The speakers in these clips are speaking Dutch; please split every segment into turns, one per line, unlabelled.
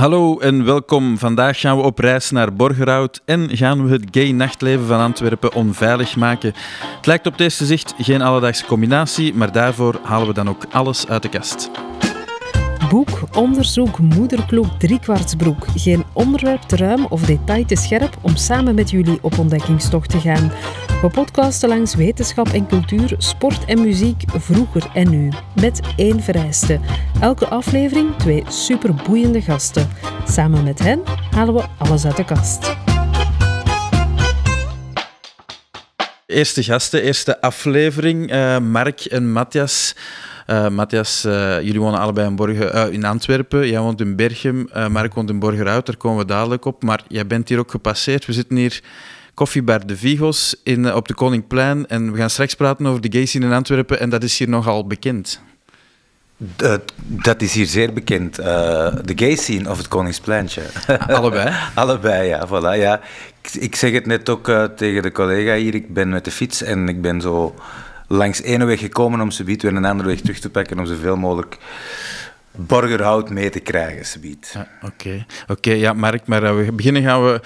Hallo en welkom. Vandaag gaan we op reis naar Borgerhout en gaan we het gay nachtleven van Antwerpen onveilig maken. Het lijkt op het eerste zicht geen alledaagse combinatie, maar daarvoor halen we dan ook alles uit de kast.
Boek, onderzoek, moederklok, driekwartsbroek. Geen onderwerp te ruim of detail te scherp om samen met jullie op ontdekkingstocht te gaan. We podcasten langs wetenschap en cultuur, sport en muziek, vroeger en nu. Met één vereiste. Elke aflevering twee superboeiende gasten. Samen met hen halen we alles uit de kast.
Eerste gasten, eerste aflevering. Uh, Mark en Matthias. Uh, Matthias, uh, jullie wonen allebei in, uh, in Antwerpen. Jij woont in Berchem. Mark woont in Borgerhout. Daar komen we dadelijk op. Maar jij bent hier ook gepasseerd. We zitten hier koffiebar De Vigos in, op de Koningplein. En we gaan straks praten over de gay scene in Antwerpen. En dat is hier nogal bekend.
Dat, dat is hier zeer bekend. de gay scene of het Koningspleintje.
Allebei?
Allebei, ja. Voilà, ja. Ik, ik zeg het net ook tegen de collega hier. Ik ben met de fiets en ik ben zo langs ene weg gekomen om subiet weer een andere weg terug te pakken om zoveel mogelijk borgerhout mee te krijgen, subiet.
Oké, ja, oké, okay. ja, Mark, maar eh, we beginnen gaan we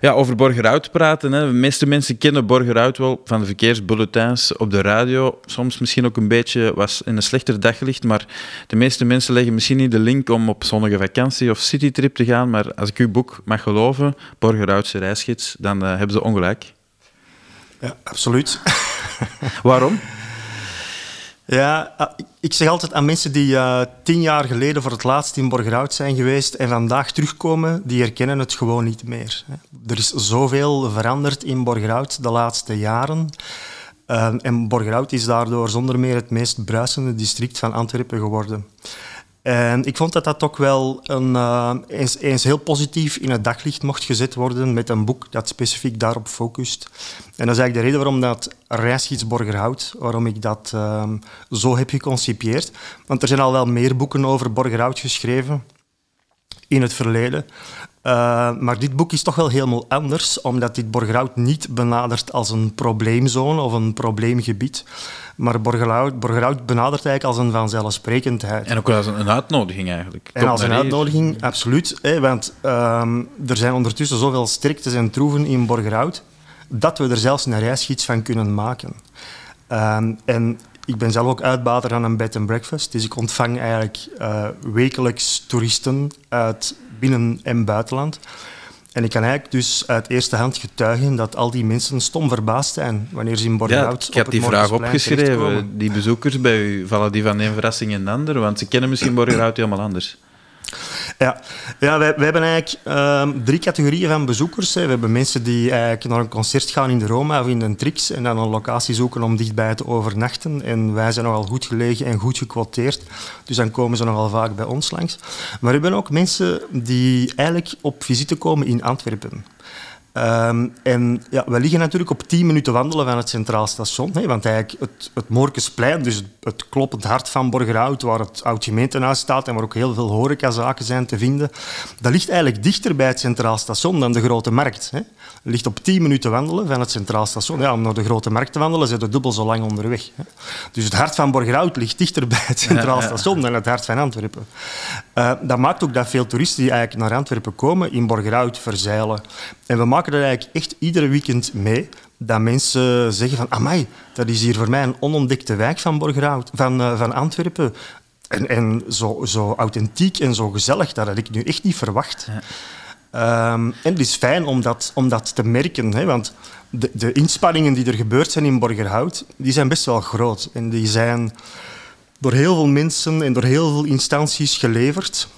ja, over borgerhout praten. Hè. De meeste mensen kennen borgerhout wel van de verkeersbulletins op de radio. Soms misschien ook een beetje was in een slechter daglicht, maar de meeste mensen leggen misschien niet de link om op zonnige vakantie of citytrip te gaan. Maar als ik uw boek mag geloven, Borgerhoutse reisgids, dan uh, hebben ze ongelijk.
Ja, absoluut.
Waarom?
Ja, ah, ik zeg altijd aan mensen die uh, tien jaar geleden voor het laatst in Borgerhout zijn geweest en vandaag terugkomen, die herkennen het gewoon niet meer. Er is zoveel veranderd in Borgerhout de laatste jaren. Uh, en Borgerhout is daardoor zonder meer het meest bruisende district van Antwerpen geworden. En ik vond dat dat toch wel een, uh, eens, eens, heel positief in het daglicht mocht gezet worden met een boek dat specifiek daarop focust. En dat is eigenlijk de reden waarom dat Reisgids Borgerhout, waarom ik dat uh, zo heb geconcipieerd. Want er zijn al wel meer boeken over Borgerhout geschreven in het verleden. Uh, maar dit boek is toch wel helemaal anders, omdat dit Borgerhout niet benadert als een probleemzone of een probleemgebied. Maar Borgerhout, Borgerhout benadert eigenlijk als een vanzelfsprekendheid.
En ook als een uitnodiging eigenlijk.
En als een uitnodiging, absoluut. Hè, want uh, er zijn ondertussen zoveel striktes en troeven in Borgerhout, dat we er zelfs een reisgids van kunnen maken. Uh, en ik ben zelf ook uitbater aan een bed and breakfast, dus ik ontvang eigenlijk uh, wekelijks toeristen uit binnen- en buitenland. En ik kan eigenlijk dus uit eerste hand getuigen dat al die mensen stom verbaasd zijn wanneer ze in Borgerhout
ja, ik heb die vraag opgeschreven. Die bezoekers bij u, vallen die van een verrassing in de andere? Want ze kennen misschien Borgerhout helemaal anders.
Ja, ja wij hebben eigenlijk uh, drie categorieën van bezoekers. We hebben mensen die eigenlijk naar een concert gaan in de Roma of in de Trix en dan een locatie zoeken om dichtbij te overnachten. En wij zijn nogal goed gelegen en goed gequoteerd, dus dan komen ze nogal vaak bij ons langs. Maar we hebben ook mensen die eigenlijk op visite komen in Antwerpen. Um, en ja, we liggen natuurlijk op 10 minuten wandelen van het Centraal Station. Hè, want eigenlijk het, het dus het kloppend hart van Borgerhout, waar het oud gemeentehuis staat en waar ook heel veel horecazaken zijn te vinden, dat ligt eigenlijk dichter bij het Centraal Station dan de Grote Markt. Hè. Het ligt op 10 minuten wandelen van het Centraal Station. Ja, om naar de Grote Markt te wandelen, zijn we dubbel zo lang onderweg. Hè. Dus het hart van Borgerhout ligt dichter bij het Centraal Station dan het hart van Antwerpen. Uh, dat maakt ook dat veel toeristen die eigenlijk naar Antwerpen komen, in Borgerhout verzeilen. En we maken dat eigenlijk echt iedere weekend mee. Dat mensen zeggen van, amai, dat is hier voor mij een onontdekte wijk van, Borgerhout, van, uh, van Antwerpen. En, en zo, zo, authentiek en zo gezellig, dat had ik nu echt niet verwacht. Ja. Um, en het is fijn om dat, om dat te merken, hè, want de, de, inspanningen die er gebeurd zijn in Borgerhout, die zijn best wel groot. En die zijn door heel veel mensen en door heel veel instanties geleverd.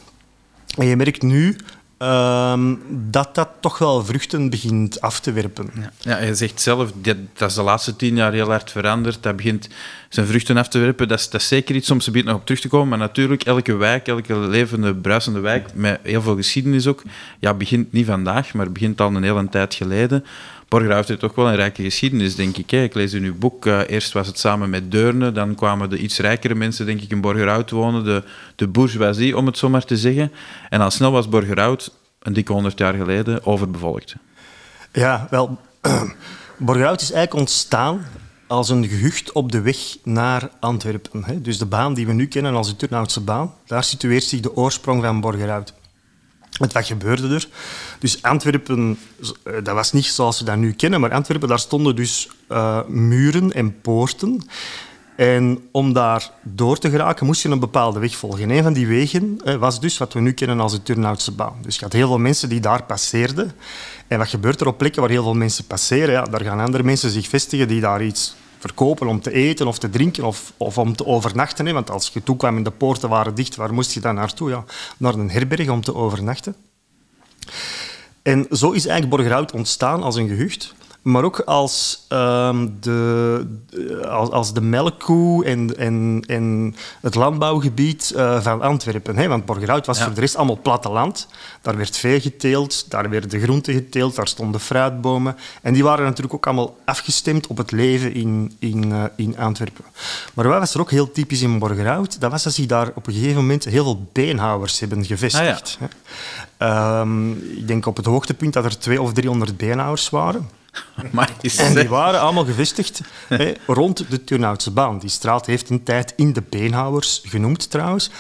En je merkt nu Um, dat dat toch wel vruchten begint af te werpen.
Ja, ja je zegt zelf, dat, dat, is de laatste tien jaar heel hard veranderd. Dat begint zijn vruchten af te werpen. Dat is, dat zeker iets om ze nog op terug te komen. Maar natuurlijk, elke wijk, elke levende, bruisende wijk, met heel veel geschiedenis ook, ja, begint niet vandaag, maar begint al een hele tijd geleden. Borgerhout heeft toch wel een rijke geschiedenis, denk ik. Hè. Ik lees in uw boek, uh, eerst was het samen met Deurne, dan kwamen de iets rijkere mensen, denk ik, in Borgerhout wonen, de, de bourgeoisie, om het zo maar te zeggen. En al snel was Borgerhout, een dikke honderd jaar geleden, overbevolkt.
Ja, wel, Borgerhout is eigenlijk ontstaan als een gehucht op de weg naar Antwerpen. Hè. Dus de baan die we nu kennen als de Turnhoutse baan, daar situeert zich de oorsprong van Borgerhout. Wat gebeurde er? Dus Antwerpen, eh, dat was niet zoals we dat nu kennen, maar Antwerpen, daar stonden dus uh, muren en poorten. En om daar door te geraken, moest je een bepaalde weg volgen. Een van die wegen was dus wat we nu kennen als de Turnhoutse baan. Dus je had heel veel mensen die daar passeerden. En wat gebeurt er op plekken waar heel veel mensen passeren? Ja, daar gaan andere mensen zich vestigen die daar iets verkopen om te eten of te drinken of, of om te overnachten. Hè. Want als je toekwam en de poorten waren dicht, waar moest je dan naartoe? Ja, naar een herberg om te overnachten. En zo is eigenlijk Borgerhout ontstaan als een gehucht maar ook als, um, de, als, als, de melkkoe en, en, en het landbouwgebied uh, van Antwerpen. Hè? Want Borgerhout was voor de rest allemaal platteland. Daar werd vee geteeld, daar werden groenten geteeld, daar stonden fruitbomen. En die waren natuurlijk ook allemaal afgestemd op het leven in, in, uh, in Antwerpen. Maar wat was er ook heel typisch in Borgerhout? Dat was dat zich daar op een gegeven moment heel veel beenhouwers hebben gevestigd. Ah, ja. um, ik denk op het hoogtepunt dat er twee of driehonderd beenhouwers waren. en die waren allemaal gevestigd rond de Turnhoutse baan. Die straat heeft een tijd in de Beenhouwers genoemd trouwens.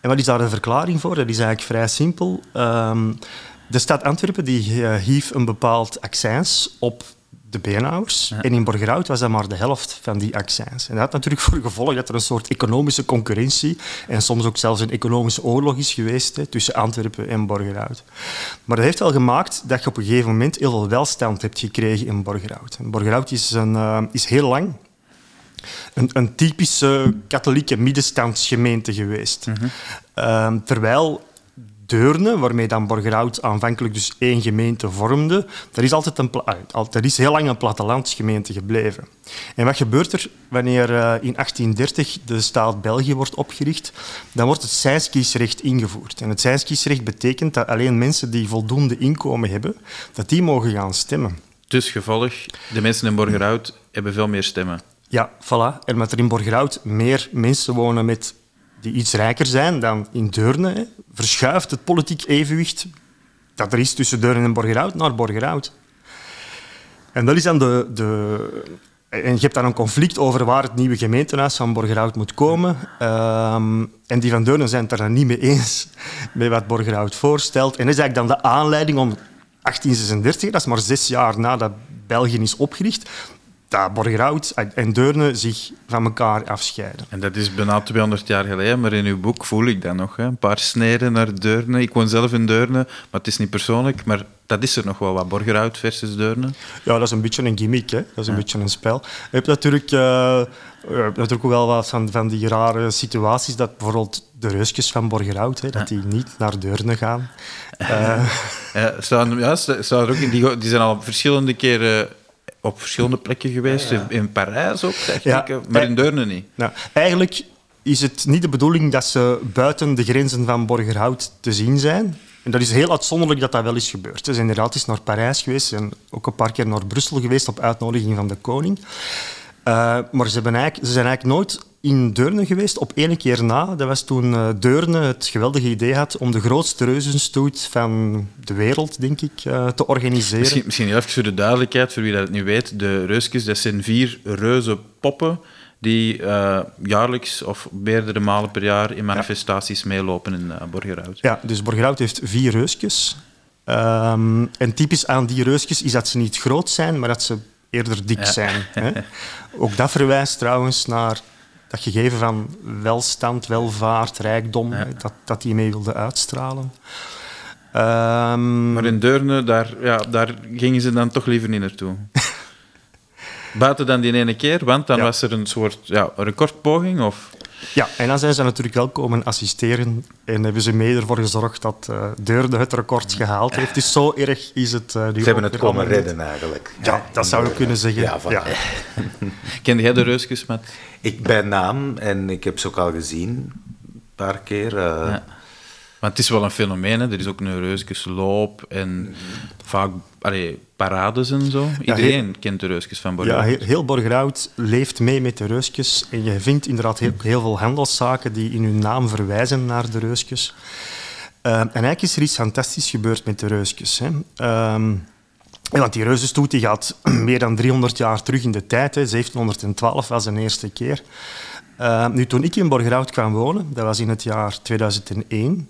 En wat is daar de verklaring voor? Dat is eigenlijk vrij simpel. Um, de stad Antwerpen die uh, hief een bepaald accijns op de beenhouwers. En in Borgerhout was dat maar de helft van die accijns. En dat had natuurlijk voor gevolg dat er een soort economische concurrentie en soms ook zelfs een economische oorlog is geweest hè, tussen Antwerpen en Borgerhout. Maar dat heeft wel gemaakt dat je op een gegeven moment heel veel welstand hebt gekregen in Borgerhout. En Borgerhout is, een, uh, is heel lang een, een, typische katholieke middenstandsgemeente geweest. Mm uh, terwijl Deurne, waarmee dan Borgerhout aanvankelijk dus één gemeente vormde, dat is, altijd een dat is heel lang een plattelandsgemeente gebleven. En wat gebeurt er wanneer uh, in 1830 de staat België wordt opgericht? Dan wordt het zijskiesrecht ingevoerd. En het zijskiesrecht betekent dat alleen mensen die voldoende inkomen hebben, dat die mogen gaan stemmen.
Dus gevolg, de mensen in Borgerhout hebben veel meer stemmen.
Ja, voilà. En omdat er in Borgerhout meer mensen wonen met die iets rijker zijn dan in Deurne, verschuift het politiek evenwicht dat er is tussen Deurne en Borgerhout naar Borgerhout. En dat is dan de, de en je hebt dan een conflict over waar het nieuwe gemeentehuis van Borgerhout moet komen. Ehm, en die van Deurne zijn het er dan niet mee eens met wat Borgerhout voorstelt. En dat is eigenlijk dan de aanleiding om 1836, dat is maar zes jaar nadat België is opgericht, dat Borgerhout en Deurne zich van elkaar afscheiden.
En dat is bijna 200 jaar geleden, maar in uw boek voel ik dat nog. Hè? Een paar sneden naar Deurne. Ik woon zelf in Deurne, maar het is niet persoonlijk. Maar dat is er nog wel, wat Borgerhout versus Deurne.
Ja, dat is een beetje een gimmick. Hè? Dat is een beetje een spel. Je hebt natuurlijk, uh, natuurlijk ook wel wat van, van die rare situaties, dat bijvoorbeeld de reusjes van Borgerhout, hè, dat die niet naar Deurne gaan. Uh.
Ja, staan, ja, staan er ook in, die, die zijn al verschillende keren op verschillende plekken geweest. In, Parijs ook, ja. maar in Deurne niet.
Nou, eigenlijk is het niet de bedoeling dat ze buiten de grenzen van Borgerhout te zien zijn. En dat is heel uitzonderlijk dat dat wel is gebeurd. Ze zijn inderdaad eens naar Parijs geweest en ook een paar keer naar Brussel geweest op uitnodiging van de koning. Uh, maar ze, eigenlijk, ze zijn eigenlijk nooit in Deurne geweest, op één keer na. Dat was toen uh, Deurne het geweldige idee had om de grootste reuzenstoet van de wereld, denk ik, uh, te organiseren.
Misschien, misschien even voor de duidelijkheid, voor wie dat niet weet. De reusjes, dat zijn vier reuze poppen die uh, jaarlijks of meerdere malen per jaar in manifestaties meelopen in uh, Borgerhout.
Ja, dus Borgerhout heeft vier reusjes. Um, en typisch aan die reusjes is dat ze niet groot zijn, maar dat ze eerder dik zijn. Hè? Ook dat verwijst trouwens naar dat gegeven van welstand, welvaart, rijkdom, dat, dat die mee wilde uitstralen.
Um, maar in Deurne, daar, ja, daar gingen ze dan toch liever niet naartoe. Buiten dan die ene keer, want dan was er een soort ja, recordpoging? Of?
Ja, en dan zijn ze natuurlijk wel komen assisteren en hebben ze mee ervoor gezorgd dat uh, Deurne het record gehaald heeft. Dus zo erg is het uh,
Ze hebben het komen redden eigenlijk.
Ja, dat zou je kunnen zeggen. Ja, ja.
Kende jij de reusjes met?
Ik bij naam en ik heb ze ook al gezien, een paar keer. Uh, ja.
Maar het is wel een fenomeen, hè? er is ook een reusjesloop en vaak allee, parades en zo. Iedereen kent de reusjes van Borgerhout.
Ja, heel, heel Borgerhout leeft mee met de reusjes. En je vindt inderdaad heel, heel veel handelszaken die in hun naam verwijzen naar de reusjes. Uh, en eigenlijk is er iets fantastisch gebeurd met de reusjes. Hè. Uh, want die reuzenstoet die gaat meer dan 300 jaar terug in de tijd. Hè. 1712 was de eerste keer. Uh, nu, toen ik in Borgerhout kwam wonen, dat was in het jaar 2001,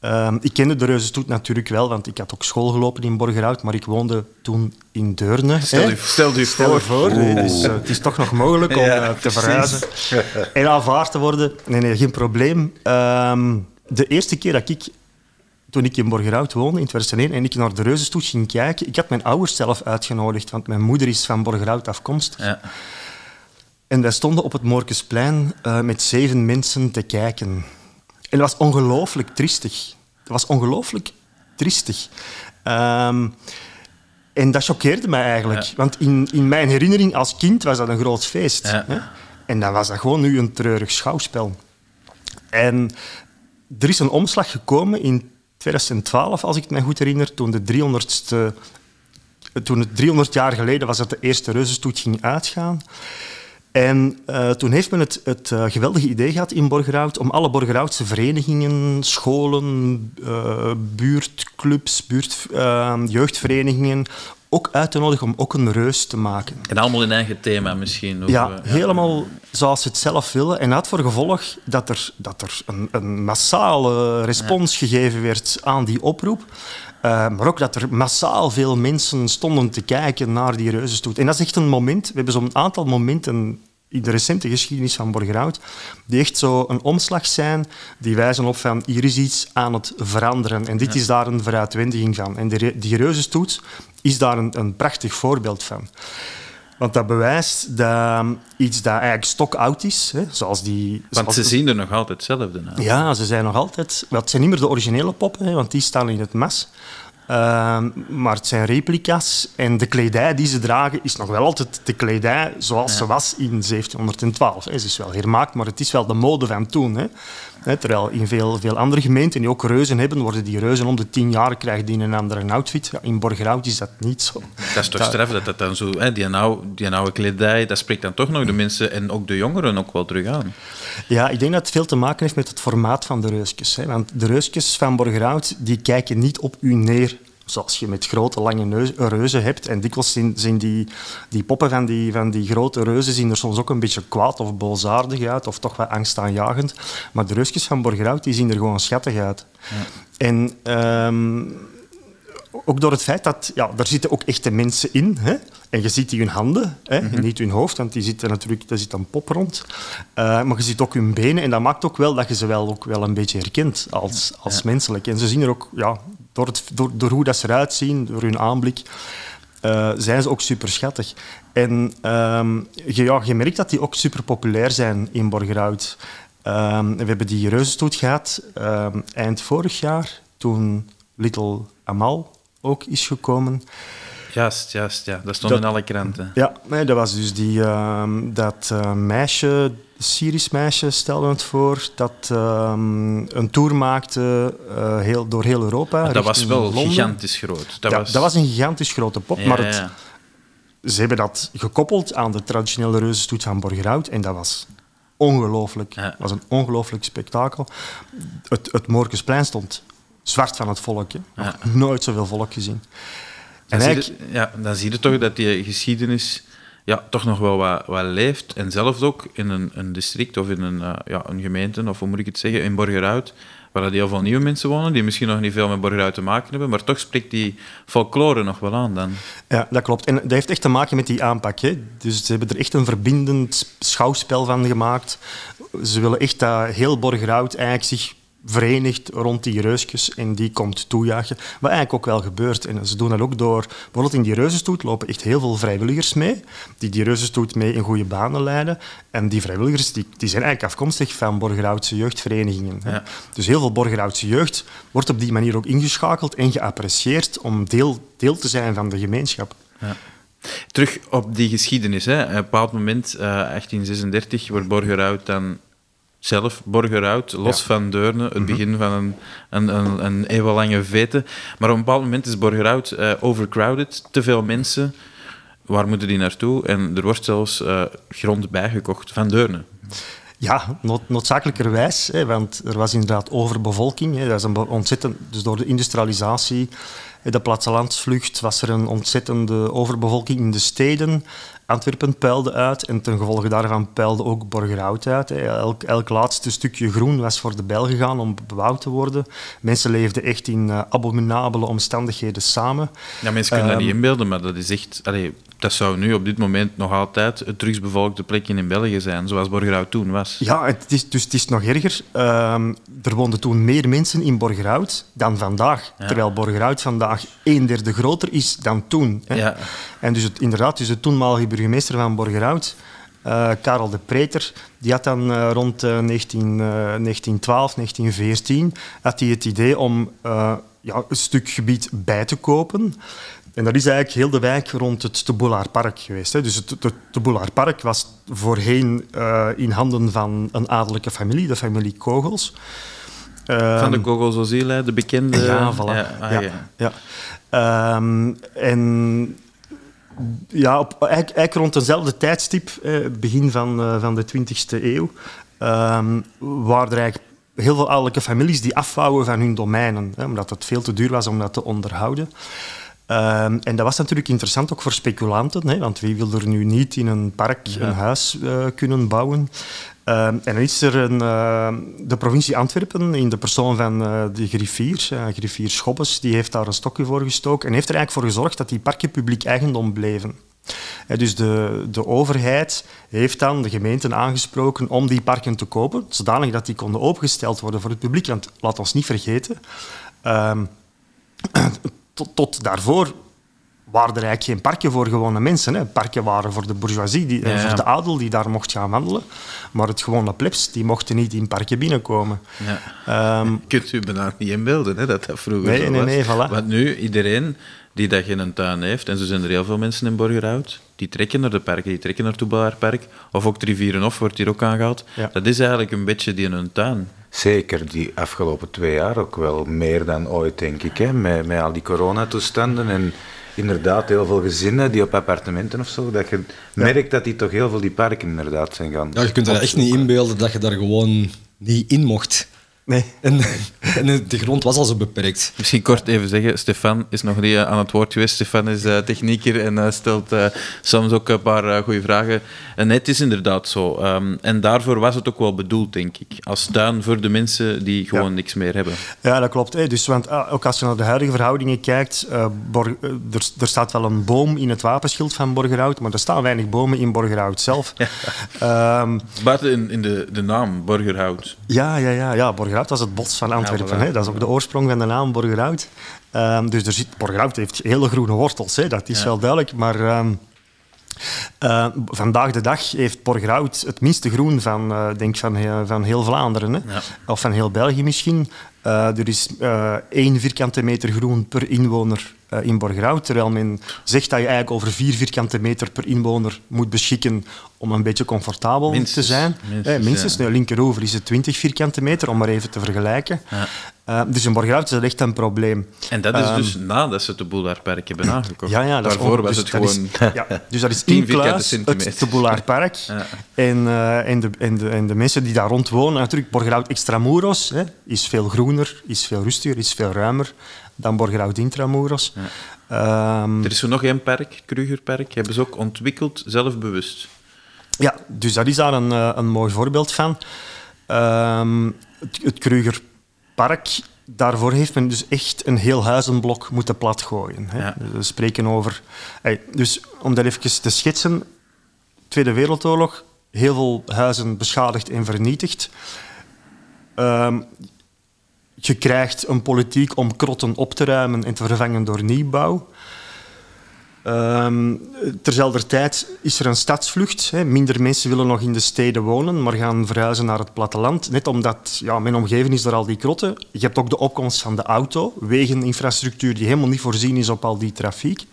Ehm, ik kende de Reuzenstoet natuurlijk wel, want ik had ook school gelopen in Borgerhout, maar ik woonde toen in Deurne.
Stel je, stel je
Stel
voor.
voor, dus, uh, het is toch nog mogelijk om
Ja,
uh, te verhuizen en aanvaard te worden. Nee, nee, geen probleem. Ehm, de eerste keer dat ik, toen ik in Borgerhout woonde, in 2001, en ik naar de Reuzenstoet ging kijken, ik had mijn ouders zelf uitgenodigd, want mijn moeder is van Borgerhout afkomstig.
Ja.
En wij stonden op het Moorkesplein uh, met zeven mensen te kijken. En dat was ongelooflijk triestig. Dat was ongelooflijk triestig. Um, en dat choqueerde mij eigenlijk.
Ja.
Want in, in mijn herinnering als kind was dat een groot feest.
Ja.
Hè? En dan was dat gewoon nu een treurig schouwspel. En er is een omslag gekomen in 2012, als ik het mij goed herinner, toen, de 300ste, toen het 300 jaar geleden was dat de eerste reuzenstoet ging uitgaan. En uh, toen heeft men het, het uh, geweldige idee gehad in Borgerhout om alle Borgerhoutse verenigingen, scholen, uh, buurtclubs, buurt, jeugdverenigingen ook uit te nodigen om ook een reus te maken.
En allemaal in eigen thema misschien. Of,
ja, helemaal zoals ze het zelf willen. En dat had voor gevolg dat er, dat er een, een massale respons ja. gegeven werd aan die oproep. Uh, maar ook dat er massaal veel mensen stonden te kijken naar die reuzenstoet. En dat is echt een moment, we hebben zo'n aantal momenten in de recente geschiedenis van Borgerhout, die echt zo een omslag zijn, die wijzen op van hier is iets aan het veranderen. En dit ja. is daar een vooruitwendiging van. En die, die reuzenstoet is daar een, een prachtig voorbeeld van. Want dat bewijst dat iets dat eigenlijk stokoud is, hè, zoals die...
Want
zoals
ze zien er nog altijd hetzelfde uit.
Ja, ze zijn nog altijd... Het zijn niet meer de originele poppen, hè, want die staan in het mas. Uh, maar het zijn replica's en de kledij die ze dragen is nog wel altijd de kledij zoals ja. ze was in 1712. Hè. Ze is wel hermaakt, maar het is wel de mode van toen. Hè. Terwijl in veel, veel andere gemeenten die ook reuzen hebben, worden die reuzen om de tien jaar krijgen die een andere outfit. Ja, in Borgerhout is dat niet zo.
Dat is toch straf dat dat dan zo... Hè, die, oude, die oude kledij, dat spreekt dan toch nog de mensen en ook de jongeren ook wel terug aan.
Ja, ik denk dat het veel te maken heeft met het formaat van de reusjes. Hè. Want de reusjes van Borgerhout die kijken niet op u neer zoals je met grote, lange neus, reuzen hebt. En dikwijls zien, zien die, die poppen van die, van die grote reuzen zien er soms ook een beetje kwaad of boosaardig uit, of toch wat angstaanjagend. Maar de reusjes van Borgerhout die zien er gewoon schattig uit. Ja. En um, ook door het feit dat ja, er zitten ook echte mensen in. Hè? En je ziet die hun handen, hè? Mm -hmm. niet hun hoofd, want die zitten natuurlijk, daar zit een pop rond. Uh, maar je ziet ook hun benen en dat maakt ook wel dat je ze wel, ook wel een beetje herkent als, als ja. menselijk. En ze zien er ook, ja, door, het, door, door hoe dat ze eruit zien, door hun aanblik, uh, zijn ze ook super schattig. En um, je, ja, je merkt dat die ook super populair zijn in Borgerhout. Um, we hebben die reuzenstoet gehad um, eind vorig jaar, toen Little Amal ook is gekomen.
Juist, juist, ja. Dat stond dat, in alle kranten.
Ja, nee, dat was dus die, uh, dat uh, meisje, Syrisch meisje, stelde het voor, dat uh, een tour maakte uh, heel, door heel Europa.
dat was wel
Londen.
gigantisch groot.
Dat, ja, was... dat was een gigantisch grote pop,
ja,
maar het, ze hebben dat gekoppeld aan de traditionele reuzenstoet van Borgerhout en dat was ongelooflijk. Het was een ongelooflijk spektakel. Het, het stond zwart van het volk. Nooit zoveel volk gezien.
Dan,
En
zie
eigenlijk-
je, ja, dan zie je toch dat die geschiedenis ja, toch nog wel wat, wat leeft. En zelfs ook in een, een district of in een, eh, ja, een gemeente, of hoe moet ik het zeggen, in Borgerhout, waar heel veel nieuwe mensen wonen, die misschien nog niet veel met Borgerhout te maken hebben, maar toch spreekt die folklore nog wel aan dan.
Ja, dat klopt. En dat heeft echt te maken met die aanpak. Hè. Dus ze hebben er echt een verbindend schouwspel van gemaakt. Ze willen echt dat heel Borgerhout eigenlijk zich verenigt rond die reusjes en die komt toejagen. Wat eigenlijk ook wel gebeurt. En ze doen dat ook door... Bijvoorbeeld in die reuzenstoet lopen echt heel veel vrijwilligers mee, die die reuzenstoet mee in goede banen leiden. En die vrijwilligers die, die zijn eigenlijk afkomstig van Borgerhoutse jeugdverenigingen. hè.
Ja.
Dus heel veel Borgerhoutse jeugd wordt op die manier ook ingeschakeld en geapprecieerd om deel, deel te zijn van de gemeenschap.
Ja. Terug op die geschiedenis. Hè. Op een bepaald moment, eh 1836, wordt Borgerhout dan zelf Borgerhout, los
Ja.
van Deurne, het begin van een, een, een, een eeuwenlange vete. Maar op een bepaald moment is Borgerhout eh, overcrowded, te veel mensen. Waar moeten die naartoe? En er wordt zelfs eh, grond bijgekocht van Deurne.
Ja, nood, noodzakelijkerwijs, hè, want er was inderdaad overbevolking. Hè, dat is een ontzettend, dus door de industrialisatie, de plattelandsvlucht, was er een ontzettende overbevolking in de steden. Antwerpen peilde uit en ten gevolge daarvan peilde ook Borgerhout uit. Elk, elk laatste stukje groen was voor de bijl gegaan om bebouwd te worden. Mensen leefden echt in uh, abominabele omstandigheden samen.
Ja, mensen kunnen um, dat niet inbeelden, maar dat is echt... Allee, dat zou nu op dit moment nog altijd het drugsbevolkte plekje in België zijn, zoals Borgerhout toen was.
Ja, het is, dus het is nog erger. Um, er woonden toen meer mensen in Borgerhout dan vandaag. Ja. Terwijl Borgerhout vandaag een derde groter is dan toen. Hè. Ja. En dus het, inderdaad, dus de toenmalige burgemeester van Borgerhout, uh, Karel de Preter, die had dan uh, rond uh, 19, 1912, 1914 had hij het idee om ja, een stuk gebied bij te kopen. En dat is eigenlijk heel de wijk rond het de Park geweest. Hè. Dus het de Park was voorheen uh, in handen van een adellijke familie, de familie Kogels.
Van de ehm, Kogels Osiel, de bekende...
Ja, voilà. Ja, ah, ja. ja. Um, en ja, op, eigenlijk, eigenlijk, rond dezelfde tijdstip, eh, begin van, uh, van de 20e eeuw, um, waren er eigenlijk heel veel adellijke families die afvouwen van hun domeinen, hè, omdat het veel te duur was om dat te onderhouden. Um, en dat was natuurlijk interessant ook voor speculanten, hè, want wie wil er nu niet in een park een huis uh, kunnen bouwen? Uh, en dan is er een, uh, de provincie Antwerpen, in de persoon van uh, de griffier, griffier Schobbes, die heeft daar een stokje voor gestoken en heeft er eigenlijk voor gezorgd dat die parken publiek eigendom bleven. dus de, de overheid heeft dan de gemeenten aangesproken om die parken te kopen, zodanig dat die konden opengesteld worden voor het publiek. Want laat ons niet vergeten, ehm, tot, tot daarvoor waren er eigenlijk geen parken voor gewone mensen. Hè. Parken waren voor de bourgeoisie, die, ja, ja. voor de adel die daar mocht gaan wandelen. Maar het gewone plebs, die mochten niet in parken binnenkomen.
Ja. Um, Kunt u bijna niet inbeelden hè, dat dat vroeger
nee, nee, nee, voilà.
Want nu, iedereen die dat geen tuin heeft, en zo zijn er heel veel mensen in Borgerhout, die trekken naar de parken, die trekken naar het Park, of ook Rivierenhof wordt hier ook aangehaald. Dat is eigenlijk een beetje die in hun tuin.
Zeker die afgelopen twee jaar ook wel meer dan ooit, denk ik. Hè? Met, met al die coronatoestanden en inderdaad heel veel gezinnen die op appartementen of zo, dat je merkt dat die toch heel veel die parken inderdaad zijn gaan.
Ja, je kunt er echt niet inbeelden dat je daar gewoon niet in mocht.
Nee.
En, en, de grond was al zo beperkt.
Misschien kort even zeggen, Stefan is nog niet aan het woord geweest. Stefan is uh, technieker en uh, stelt uh, soms ook een paar goede vragen. En het is inderdaad zo. Um, en daarvoor was het ook wel bedoeld, denk ik. Als tuin voor de mensen die gewoon ja. niks meer hebben.
Ja, dat klopt. Hè. Dus, want ook als je naar de huidige verhoudingen kijkt, er, er, staat wel een boom in het wapenschild van Borgerhout, maar er staan weinig bomen in Borgerhout zelf.
Ja. Um, Buiten in, in de, de naam Borgerhout.
Ja, ja, ja. ja Borgerhout Borgerhout was het bos van Antwerpen. Ja, voilà. Dat is ook de oorsprong van de naam Borgerhout. Um, dus er zit, Borgerhout heeft hele groene wortels, hè. dat is ja. wel duidelijk. Maar um, uh, vandaag de dag heeft Borgerhout het minste groen van, uh, denk van, uh, van heel Vlaanderen. Hè. Ja. Of van heel België misschien. er is één vierkante meter groen per inwoner in Borgerhout, terwijl men zegt dat je eigenlijk over vier vierkante meter per inwoner moet beschikken om een beetje comfortabel
minstens,
te zijn.
Minstens,
eh, minstens ja. linkeroever is het 20 vierkante meter, om maar even te vergelijken. Ja. Uh, dus in Borgerhout is dat echt een probleem.
En dat is um, dus nadat ze de Boulaardpark hebben aangekocht.
Ja, ja,
Daarvoor
dus
was het gewoon...
Is, ja, dus dat is in kluis het de Boulaardpark. Ja. En, uh, en, de, en, de, en de mensen die daar rond wonen, natuurlijk Borgerhout Extramuros hè, is veel groener, is veel rustiger, is veel ruimer dan Borgerhout Intramuros.
Ja. Um, er is er nog één park, Krugerpark, hebben ze ook ontwikkeld, zelfbewust.
Ja, dus dat is daar een, een mooi voorbeeld van. Um, het, het Krugerpark, daarvoor heeft men dus echt een heel huizenblok moeten platgooien. Hè. Ja. We spreken over... Hey, dus om dat even te schetsen, Tweede Wereldoorlog, heel veel huizen beschadigd en vernietigd. Um, je krijgt een politiek om krotten op te ruimen en te vervangen door nieuwbouw. Um, terzelfde tijd is er een stadsvlucht. Hè. Minder mensen willen nog in de steden wonen, maar gaan verhuizen naar het platteland. Net omdat ja, mijn omgeving is door al die krotten. Je hebt ook de opkomst van de auto, wegeninfrastructuur die helemaal niet voorzien is op al die trafiek.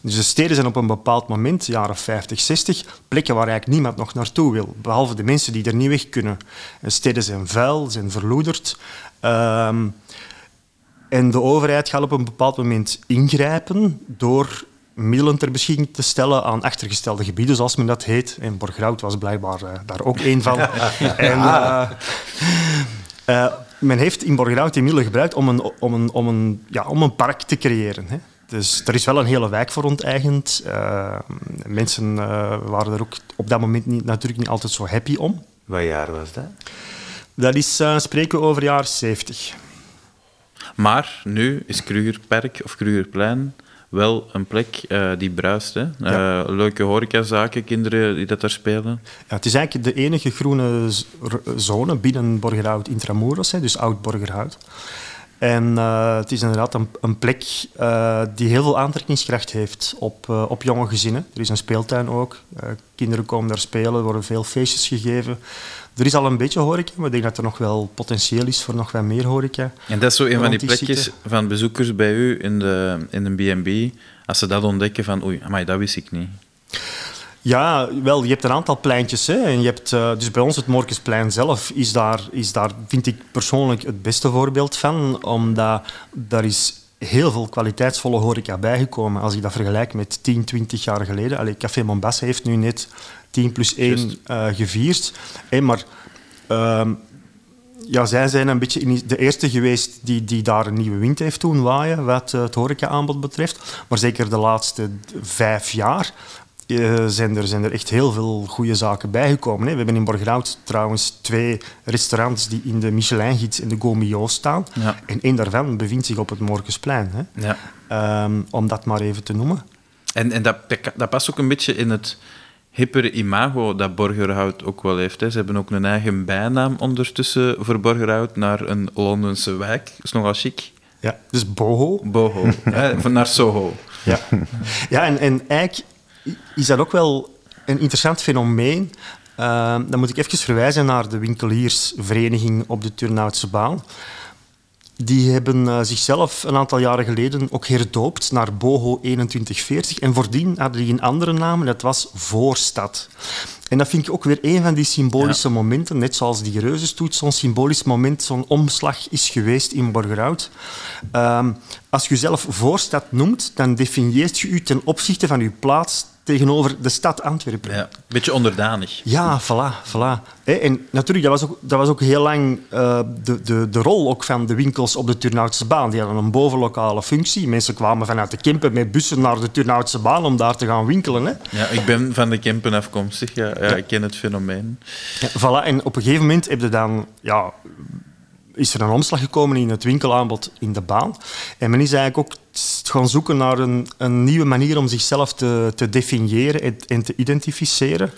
Dus de steden zijn op een bepaald moment, jaren 50, 60, plekken waar eigenlijk niemand nog naartoe wil. Behalve de mensen die er niet weg kunnen. De steden zijn vuil, zijn verloederd. Um, en de overheid gaat op een bepaald moment ingrijpen door middelen ter beschikking te stellen aan achtergestelde gebieden, zoals men dat heet. En Borgerhout was blijkbaar uh, daar ook één van. en, uh, uh, men heeft in Borgerhout die middelen gebruikt om een, om een, om een, ja, om een park te creëren. Hè. Dus er is wel een hele wijk voor onteigend. Uh, mensen uh, waren er ook op dat moment niet, natuurlijk niet altijd zo happy om.
Wat jaar was dat?
Dat is, uh, spreken we over jaren 70.
Maar nu is Krugerpark of Krugerplein wel een plek uh, die bruist. Hè? Uh, leuke horecazaken, kinderen die dat daar spelen.
Ja, het is eigenlijk de enige groene zone binnen Borgerhout Intramuros, hè, dus Oud Borgerhout. En uh, het is inderdaad een, een plek die heel veel aantrekkingskracht heeft op, op jonge gezinnen. Er is een speeltuin ook. kinderen komen daar spelen, er worden veel feestjes gegeven. Er is al een beetje horeca, maar ik denk dat er nog wel potentieel is voor nog wat meer horeca.
En dat is zo een van die plekjes van bezoekers bij u in de in de B&B, als ze dat ontdekken van oei, maar dat wist ik niet.
Ja, wel, je hebt een aantal pleintjes. Hè, en je hebt, uh, dus bij ons het Morkensplein zelf is daar, is daar, vind ik persoonlijk, het beste voorbeeld van. Omdat daar is heel veel kwaliteitsvolle horeca bijgekomen. Als ik dat vergelijk met 10, 20 jaar geleden. Allee, Café Mombasa heeft nu net 10 plus 1 uh, eh, gevierd. Hey, maar uh, ja, zij zijn een beetje de eerste geweest die, die daar een nieuwe wind heeft doen waaien, wat uh, het horeca-aanbod betreft. Maar zeker de laatste vijf jaar uh, zijn, er, zijn er echt heel veel goede zaken bijgekomen. Hè. We hebben in Borgerhout trouwens twee restaurants die in de Michelin-gids en de Gomio staan. Ja. En één daarvan bevindt zich op het Morgensplein. Hè. Ja. Um, om dat maar even te noemen.
En, en dat, dat past ook een beetje in het hippere imago dat Borgerhout ook wel heeft. Hè. Ze hebben ook een eigen bijnaam ondertussen voor Borgerhout naar een Londense wijk. Dat is nogal chic.
Ja, dus Boho.
Boho, hè, naar Soho.
Ja, ja en, en eigenlijk is dat ook wel een interessant fenomeen. Uh, dan moet ik even verwijzen naar de winkeliersvereniging op de Turnhoutse baan. Die hebben uh, zichzelf een aantal jaren geleden ook herdoopt naar Boho 2140. En voordien hadden die een andere naam, dat was Voorstad. En dat vind ik ook weer een van die symbolische momenten, net zoals die reuzenstoet, zo'n symbolisch moment, zo'n omslag is geweest in Borgerhout. Uh, als je jezelf Voorstad noemt, dan definieert je u ten opzichte van uw plaats tegenover de stad Antwerpen.
Ja, een beetje onderdanig.
Ja, voilà. voilà. En natuurlijk, dat was ook, dat was ook heel lang uh, de, de, de rol ook van de winkels op de Turnhoutse baan. Die hadden een bovenlokale functie. Mensen kwamen vanuit de Kempen met bussen naar de Turnhoutse baan om daar te gaan winkelen. Hè.
Ja, ik ben van de Kempen afkomstig. Ja, ja, Ik ken het fenomeen.
Ja, voilà. En op een gegeven moment heb je dan... Ja, is er een omslag gekomen in het winkelaanbod in de baan. En men is eigenlijk ook gaan zoeken naar een, een nieuwe manier om zichzelf te, te definiëren en, en, te identificeren.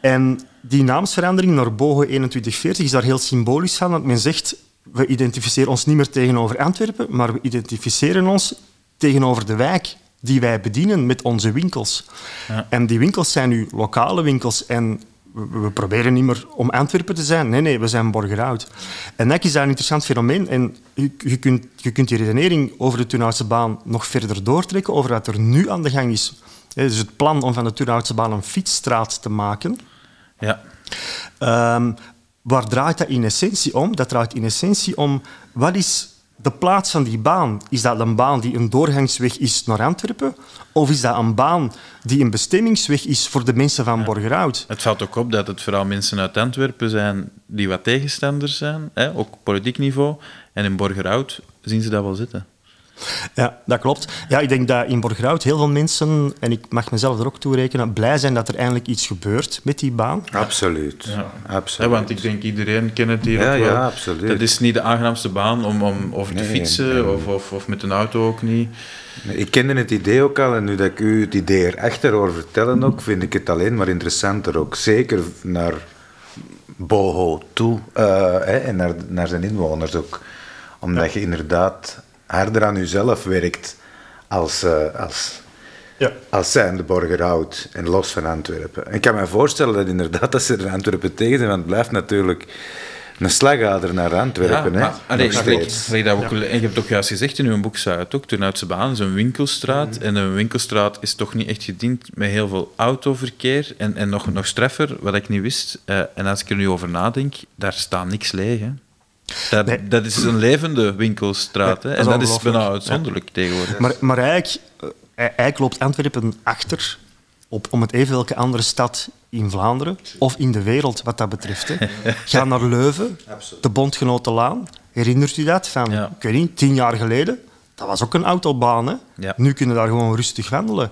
En die naamsverandering naar Bogo 2140 is daar heel symbolisch van, want men zegt we identificeren ons niet meer tegenover Antwerpen, maar we identificeren ons tegenover de wijk die wij bedienen met onze winkels. Ja. En die winkels zijn nu lokale winkels en we, proberen niet meer om Antwerpen te zijn. Nee, nee, we zijn Borgerhout. En dat is daar een interessant fenomeen. En je, je, kunt, je kunt die redenering over de Turnhoutse baan nog verder doortrekken, over wat er nu aan de gang is. Dus het plan om van de Turnhoutse baan een fietsstraat te maken.
Ja.
Um, waar draait dat in essentie om? Dat draait in essentie om wat is de plaats van die baan, is dat een baan die een doorgangsweg is naar Antwerpen? Of is dat een baan die een bestemmingsweg is voor de mensen van ja. Borgerhout?
Het valt ook op dat het vooral mensen uit Antwerpen zijn die wat tegenstanders zijn, hè, ook op politiek niveau. En in Borgerhout zien ze dat wel zitten.
Ja, dat klopt. Ja, ik denk dat in Borgerhout heel veel mensen, en ik mag mezelf er ook toe rekenen, blij zijn dat er eindelijk iets gebeurt met die baan.
Absoluut.
Ja.
absoluut.
Ja, want ik denk iedereen kent het hier
ja,
ook wel.
Ja, absoluut.
Dat is niet de aangenaamste baan om, om over te nee, fietsen nee. Of, of, of met een auto ook niet.
Ik kende het idee ook al en nu dat ik u het idee erachter hoor vertellen ook, vind ik het alleen maar interessanter ook. Zeker naar Boho toe uh, hè, en naar, naar zijn inwoners ook. Omdat je inderdaad harder aan jezelf werkt als, uh, als,
ja.
als zijnde Borgerhout en los van Antwerpen. En ik kan me voorstellen dat inderdaad dat ze er Antwerpen tegen zijn, want het blijft natuurlijk een slagader naar Antwerpen. Ja, maar,
hè, allee, dat ook, ja. En je hebt ook juist gezegd in uw boek, staat het ook, Turnhoutse Baan is een winkelstraat. Mm. En een winkelstraat is toch niet echt gediend met heel veel autoverkeer. En, en nog, nog streffer, wat ik niet wist, uh, en als ik er nu over nadenk, daar staat niks leeg. Hè. Dat, nee. dat, is een levende winkelstraat. Hè? En dat is bijna uitzonderlijk ja. tegenwoordig.
Maar, maar eigenlijk, eigenlijk loopt Antwerpen achter op om het even welke andere stad in Vlaanderen of in de wereld wat dat betreft. Hè. Ga naar Leuven, de Bondgenotenlaan. Herinnert u dat? Van, ja. ik weet niet, tien jaar geleden. dat was ook een autobaan. Hè?
Ja.
Nu kunnen we daar gewoon rustig wandelen.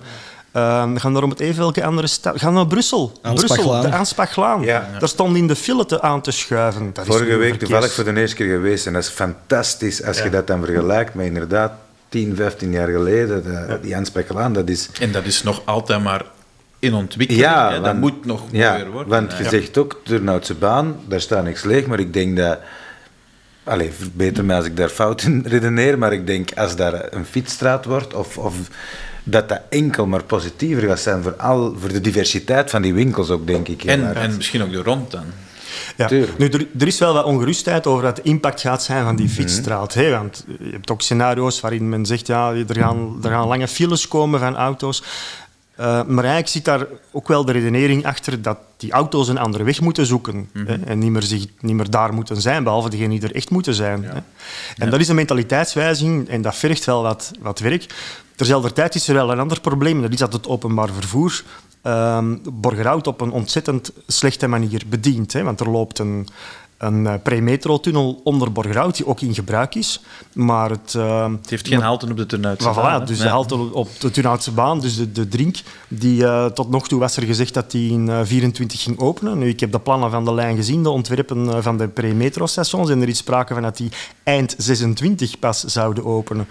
Ehm, we gaan daarom het even welke andere stad. Gaan naar Brussel.
Aanspachlaan.
Brussel, de Aanspachlaan.
Ja.
Daar stond in de file te aan te schuiven. Dat
Vorige week toevallig voor de eerste keer geweest en dat is fantastisch als je dat dan vergelijkt met inderdaad 10, 15 jaar geleden. De, Die Aansprekkelaan, dat is...
En dat is nog altijd maar in ontwikkeling.
Ja,
hè. dat
want-
moet nog
ja,
mooier worden.
want je
Ja.
zegt ook, Turnhoutse baan, daar staat niks leeg, maar ik denk dat... Allee, beter me als ik daar fout in redeneer, maar ik denk als daar een fietsstraat wordt, of, of dat dat enkel maar positiever gaat zijn voor, al, voor de diversiteit van die winkels ook, denk ik.
En,
hard.
en misschien ook de rond dan.
Ja. Nu, er, er is wel wat ongerustheid over wat de impact gaat zijn van die
Mhm.
fietsstraat. hè, want je hebt ook scenario's waarin men zegt ja, er, gaan, er gaan lange files komen van auto's. Eh, maar eigenlijk zit daar ook wel de redenering achter dat die auto's een andere weg moeten zoeken.
Mhm.
hè, en niet meer, zich, niet meer daar moeten zijn, behalve degenen die er echt moeten zijn. Hè. En dat is een mentaliteitswijziging en dat vergt wel wat, wat werk. Terzelfde tijd is er wel een ander probleem, en dat is dat het openbaar vervoer ehm Borgerhout op een ontzettend slechte manier bedient. Hè, want er loopt een, een eh, pre-metro-tunnel onder Borgerhout, die ook in gebruik is. Maar het... ehm,
Het heeft geen halte op de Turnhoutse
maar
baan,
voilà,
hè.
dus de halte op de Turnhoutse baan, dus de, de drink, die, eh, tot nog toe was er gezegd dat die in eh, 24 ging openen. Nu, ik heb de plannen van de lijn gezien, de ontwerpen eh, van de pre-metro-stations, en er is sprake van dat die eind 26 pas zouden openen.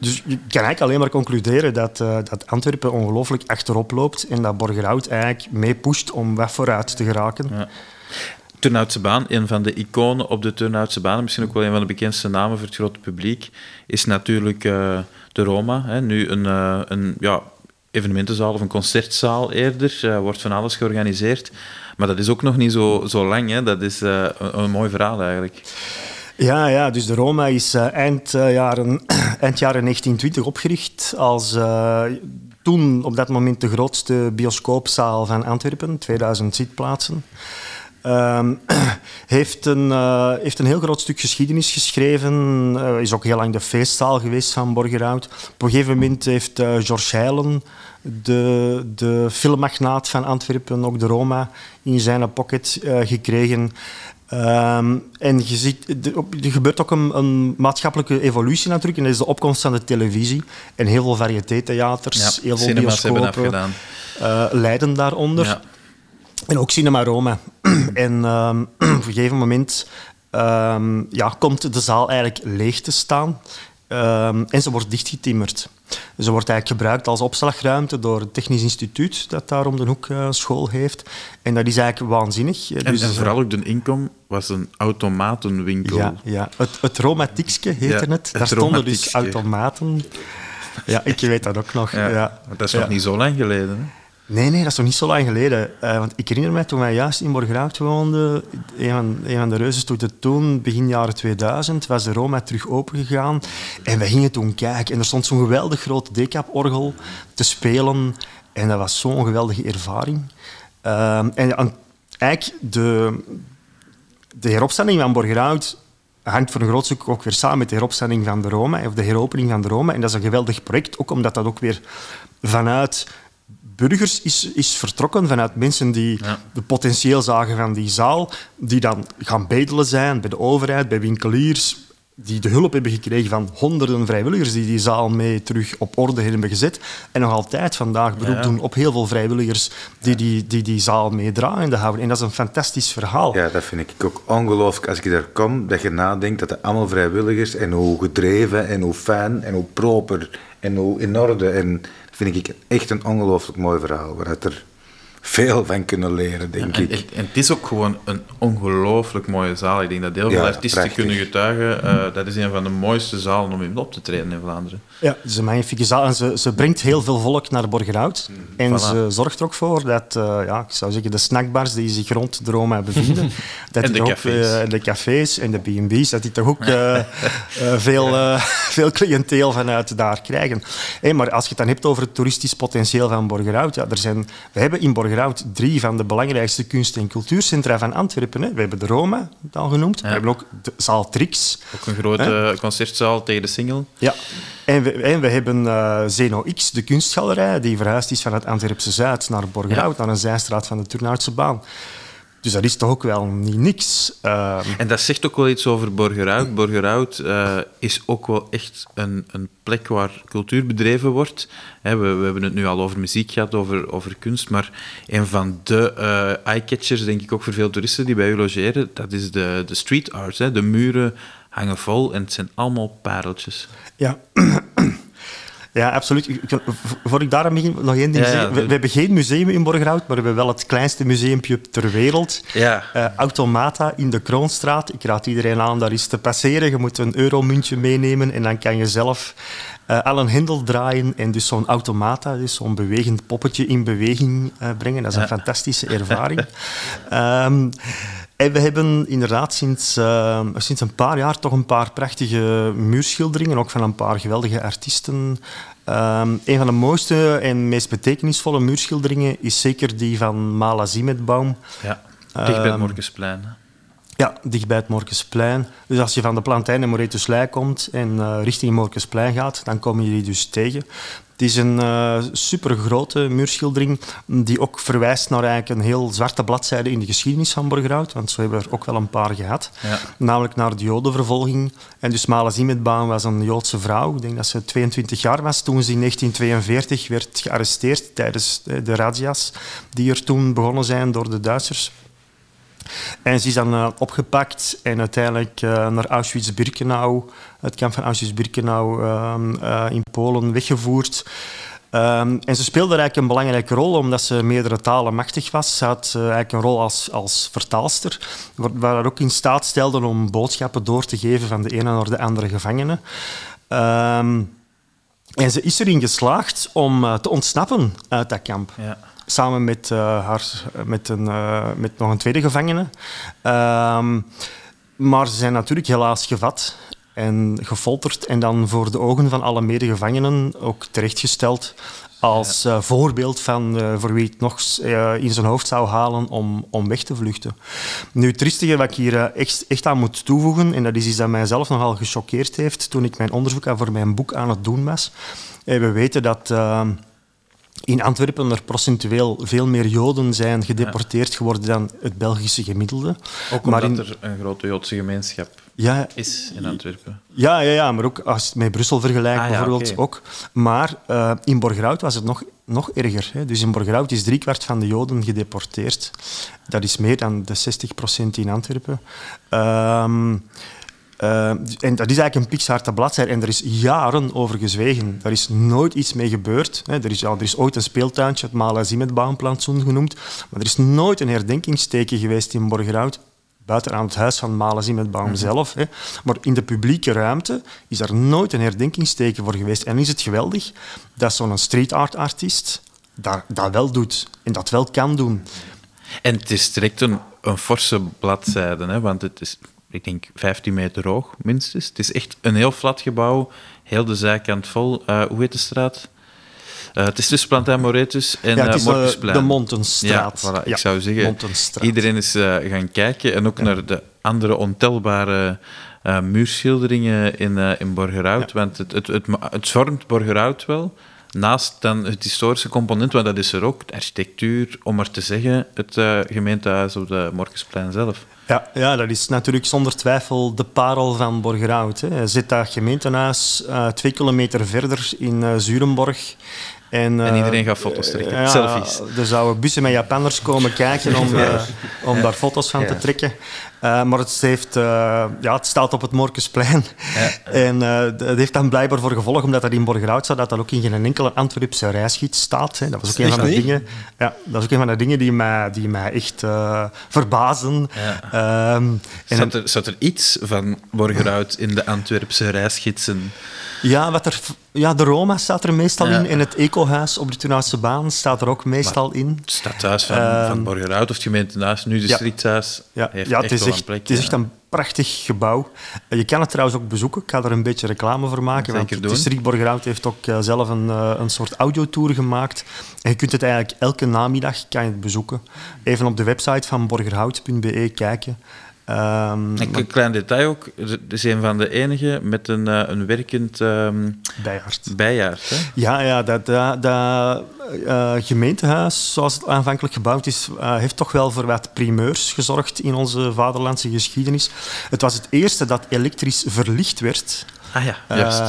Dus je kan eigenlijk alleen maar concluderen dat, eh, dat Antwerpen ongelooflijk achterop loopt en dat Borgerhout eigenlijk mee pusht om wat vooruit te geraken.
Turnhoutse een van de iconen op de Turnhoutse baan, misschien ook wel een van de bekendste namen voor het grote publiek, is natuurlijk eh, de Roma. Hè. Nu een, eh, een ja, evenementenzaal of een concertzaal eerder, Er wordt van alles georganiseerd. Maar dat is ook nog niet zo, zo lang. Hè. Dat is eh, een, een mooi verhaal eigenlijk.
Ja, ja, dus de Roma is eh, eind, eh, jaren, eind jaren 1920 opgericht als eh, toen op dat moment de grootste bioscoopzaal van Antwerpen, 2000 zitplaatsen. Ehm, heeft, een, eh, heeft een heel groot stuk geschiedenis geschreven. Eh, is ook heel lang de feestzaal geweest van Borgerhout. Op een gegeven moment heeft eh George Heilen, de, de filmmagnaat van Antwerpen, ook de Roma in zijn pocket gekregen. Ehm, en je ziet, er gebeurt ook een, een maatschappelijke evolutie natuurlijk. En dat is de opkomst van de televisie. En heel veel variëteitstheaters,
Ja,
heel veel bioscopen lijden daaronder.
Ja.
En ook Cinema Roma. en ehm, op een gegeven moment ehm, ja, komt de zaal eigenlijk leeg te staan. Ehm, en ze wordt dichtgetimmerd. Ze wordt eigenlijk gebruikt als opslagruimte door het Technisch Instituut, dat daar om de hoek eh, school heeft. En dat is eigenlijk waanzinnig.
En,
Dus,
en vooral ook de inkom was een automatenwinkel.
ja, ja. Het, het heette
Ja,
het.
het
Daar stonden dus automaten. Ja, ik weet dat ook nog.
Ja,
Ja.
dat is nog niet zo lang geleden. Hè.
Nee, nee, dat is nog niet zo lang geleden. Eh, want ik herinner me toen wij juist in Borgerhout woonden, een van, een van de reuzenstoeten toen, begin jaren 2000, was de Roma terug opengegaan. En wij gingen toen kijken. En er stond zo'n geweldig groot decap-orgel te spelen. En dat was zo'n geweldige ervaring. Ehm, en eigenlijk, de, de heropstanding van Borgerhout hangt voor een groot stuk ook weer samen met de heropstanding van de Roma, of de heropening van de Roma. En dat is een geweldig project, ook omdat dat ook weer vanuit burgers is, is vertrokken, vanuit mensen die
Ja.
de potentieel zagen van die zaal, die dan gaan bedelen zijn bij de overheid, bij winkeliers, die de hulp hebben gekregen van honderden vrijwilligers die die zaal mee terug op orde hebben gezet. En nog altijd vandaag beroep
Ja.
doen op heel veel vrijwilligers die die, die, die zaal meedraaiende houden. En dat is een fantastisch verhaal.
Ja, dat vind ik ook ongelooflijk. Als ik daar kom, dat je nadenkt dat het allemaal vrijwilligers en hoe gedreven en hoe fijn en hoe proper en hoe in orde. En vind ik echt een ongelooflijk mooi verhaal, waar het er veel van kunnen leren, denk
En,
ik.
en, en het is ook gewoon een ongelooflijk mooie zaal. Ik denk dat heel veel
Ja,
artiesten
prachtig.
kunnen getuigen. eh, dat is een van de mooiste zalen om in op te treden in Vlaanderen.
Ja, het is een magnifieke zaal. En ze, ze brengt heel veel volk naar Borgerhout. En
Voilà.
ze zorgt er ook voor dat, eh, ja, ik zou zeggen, de snackbars die zich rond de Roma bevinden, dat
En
die
de
ook,
cafés.
eh, en de cafés en de B&B's, dat die toch ook eh, veel, veel cliënteel vanuit daar krijgen. Maar als je het dan hebt over het toeristisch potentieel van Borgerhout, ja, er zijn, we hebben in Borgerhout drie van de belangrijkste kunst- en cultuurcentra van Antwerpen. Hè. We hebben de Roma, al genoemd. We hebben ook de zaal Trix.
Ook een grote concertzaal tegen de single.
Ja, en we, en we hebben eh Zeno X, de kunstgalerij, die verhuisd is van het Antwerpse Zuid naar Borgerhout, naar een zijstraat van de Turnhoutse baan. Dus dat is toch ook wel niet niks. Uh,
En dat zegt ook wel iets over Borgerhout. Borgerhout uh, is ook wel echt een, een plek waar cultuur bedreven wordt. He, we, we, hebben het nu al over muziek gehad, over, over kunst, maar een van de uh, eye-catchers, denk ik ook voor veel toeristen die bij u logeren, dat is de, de street art. Hè. De muren hangen vol en het zijn allemaal pareltjes.
Ja, ja, absoluut. Voor ik daar nog één ding ja, zeggen. We, we, hebben geen museum in Borgerhout, maar we hebben wel het kleinste museumpje ter wereld.
Ja.
Uh, Automata in de Kroonstraat. Ik raad iedereen aan daar eens te passeren. Je moet een euromuntje meenemen en dan kan je zelf uh, al een hendel draaien en dus zo'n automata, dus zo'n bewegend poppetje in beweging uh, brengen. Dat is een ja. fantastische ervaring. um, en we hebben inderdaad sinds, uh, sinds een paar jaar toch een paar prachtige muurschilderingen, ook van een paar geweldige artiesten. Um, een van de mooiste en meest betekenisvolle muurschilderingen is zeker die van Mala Zimetbaum.
Ja, dicht bij het Morgensplein. Um,
ja, dicht bij het Morgensplein. Dus als je van de Plantijn en Moretuslei komt en uh, richting Morgensplein gaat, dan kom je die dus tegen. Het is een uh, supergrote muurschildering die ook verwijst naar eigenlijk een heel zwarte bladzijde in de geschiedenis van Borgerhout, want zo hebben we er ook wel een paar gehad.
Ja.
Namelijk naar de jodenvervolging. En dus Mala Zimetbaan was een Joodse vrouw. Ik denk dat ze 22 jaar was toen ze in 1942 werd gearresteerd tijdens de razzia's die er toen begonnen zijn door de Duitsers. En ze is dan uh, opgepakt en uiteindelijk uh, naar Auschwitz-Birkenau, het kamp van Auschwitz-Birkenau uh, in Polen, weggevoerd. Um, en ze speelde eigenlijk een belangrijke rol omdat ze meerdere talen machtig was. Ze had uh, eigenlijk een rol als, als vertaalster, waar haar ook in staat stelde om boodschappen door te geven van de ene naar de andere gevangenen. Um, en ze is erin geslaagd om uh, te ontsnappen uit dat kamp.
Ja
samen met, uh, haar, met, een, met nog een tweede gevangene. Um, maar ze zijn natuurlijk helaas gevat en gefolterd en dan voor de ogen van alle medegevangenen ook terechtgesteld als uh, voorbeeld van voor wie het nog in zijn hoofd zou halen om, om weg te vluchten. Nu, het triestige wat ik hier echt, echt aan moet toevoegen, en dat is iets dat mijzelf nogal gechoqueerd heeft toen ik mijn onderzoek voor mijn boek aan het doen was. we weten dat in Antwerpen er procentueel veel meer Joden zijn gedeporteerd geworden dan het Belgische gemiddelde.
Ook omdat maar in... er een grote Joodse gemeenschap ja, is in Antwerpen.
Ja, ja, ja, maar ook als je het met Brussel vergelijkt ah, ja, bijvoorbeeld okay. ook. Maar uh, in Borgerhout was het nog, nog erger. Hè. Dus in Borgerhout is driekwart van de Joden gedeporteerd. Dat is meer dan de 60% in Antwerpen. Um, uh, en dat is eigenlijk een pikzwarte bladzijde en er is jaren over gezwegen. Er is nooit iets mee gebeurd. Hè. Er, is, ja, er is ooit een speeltuintje, het Malazim-baanplantsoen genoemd, maar er is nooit een herdenkingsteken geweest in Borgerhout, buiten aan het huis van Malazim-baum mm -hmm. zelf. Hè. Maar in de publieke ruimte is er nooit een herdenkingsteken voor geweest. En is het geweldig dat zo'n street art artiest dat, dat wel doet en dat wel kan doen.
En het is direct een, een forse bladzijde, hè, want het is ik denk 15 meter hoog, minstens. Het is echt een heel flat gebouw, heel de zijkant vol. Uh, hoe heet de straat? Uh, het is tussen Plantijn Moretus en
ja, het is
uh,
de Montenstraat.
Ja, voilà, ik zou zeggen, iedereen is gaan kijken en ook ja. naar de andere ontelbare muurschilderingen in, in Borgerhout. Want het, het, het, het vormt Borgerhout wel, naast dan het historische component, want dat is er ook, de architectuur, om maar te zeggen, het gemeentehuis op de Morgensplein zelf.
Ja, ja, dat is natuurlijk zonder twijfel de parel van Borgerhout. Hè. Zit dat gemeentehuis uh, twee kilometer verder in uh, Zurenborg. En,
en, iedereen gaat foto's trekken, selfies.
Er zouden bussen met Japanners komen kijken om, uh, om daar foto's van te trekken. Uh, maar het, heeft, uh, ja, het staat op het Morkensplein. Ja. En dat heeft dan blijkbaar voor gevolg, omdat dat in Borgerhout staat, dat dat ook in geen enkele Antwerpse reisgids staat. Hè. Dat was ook een van de dingen, ja, dat was ook een van de dingen die mij, die mij echt verbazen.
Ja. Um, zat, er, zat er iets van Borgerhout in de Antwerpse reisgidsen?
Ja, wat er, ja, de Roma staat er meestal ja. in. En het ecohuis op de Turnhoutse baan staat er ook meestal
maar
in.
Het stadhuis van, uh, van Borgerhout of het gemeentehuis, nu de ja.
Ja.
heeft
ja, het is echt,
een plek.
Het is echt een prachtig gebouw. Je kan het trouwens ook bezoeken. Ik ga er een beetje reclame voor maken. Want
doen.
de District Borgerhout heeft ook uh, zelf een, uh, een soort audiotour gemaakt. En je kunt het eigenlijk elke namiddag kan je het bezoeken. Even op de website van borgerhout.be kijken. Ehm,
Een klein detail ook, het is een van de enige met een, eh, een werkend ehm
Bijaard.
bijaard. Hè?
Ja, ja dat, dat, dat eh, gemeentehuis, zoals het aanvankelijk gebouwd is, eh, heeft toch wel voor wat primeurs gezorgd in onze vaderlandse geschiedenis. Het was het eerste dat elektrisch verlicht werd.
Ah ja, juist.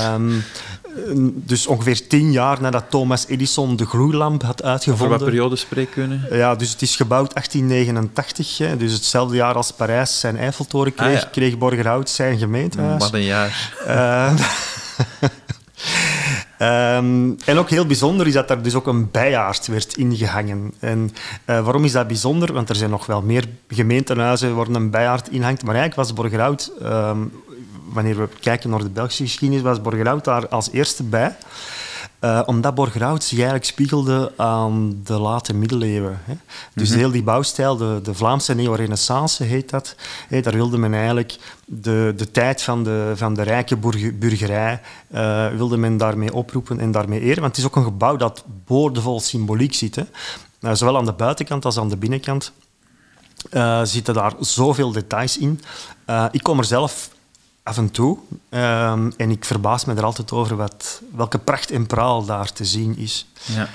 Ehm, dus ongeveer tien jaar nadat Thomas Edison de gloeilamp had
Voor wat
uitgevonden.
periode spreken we?
Ja, dus het is gebouwd 1889, hè, dus hetzelfde jaar als Parijs zijn Eiffeltoren kreeg,
Ah, ja.
kreeg Borgerhout zijn gemeentehuis.
Wat een jaar.
Eh, ehm, en ook heel bijzonder is dat er dus ook een bijaard werd ingehangen. En eh, waarom is dat bijzonder? Want er zijn nog wel meer gemeentehuizen waar een bijaard inhangt. Maar eigenlijk was Borgerhout, ehm, wanneer we kijken naar de Belgische geschiedenis, was Borgerhout daar als eerste bij. Eh, omdat Borgerhout zich eigenlijk spiegelde aan de late middeleeuwen. Hè. Dus heel die bouwstijl, de, de Vlaamse neorenaissance heet dat. Hè, daar wilde men eigenlijk de, de tijd van de, van de rijke burger- burgerij eh, wilde men daarmee oproepen en daarmee eren. Want het is ook een gebouw dat boordevol symboliek zit. Hè. Nou, zowel aan de buitenkant als aan de binnenkant eh, zitten daar zoveel details in. Eh, ik kom er zelf af en toe ehm, en ik verbaas me er altijd over wat, welke pracht en praal daar te zien is.
Ja.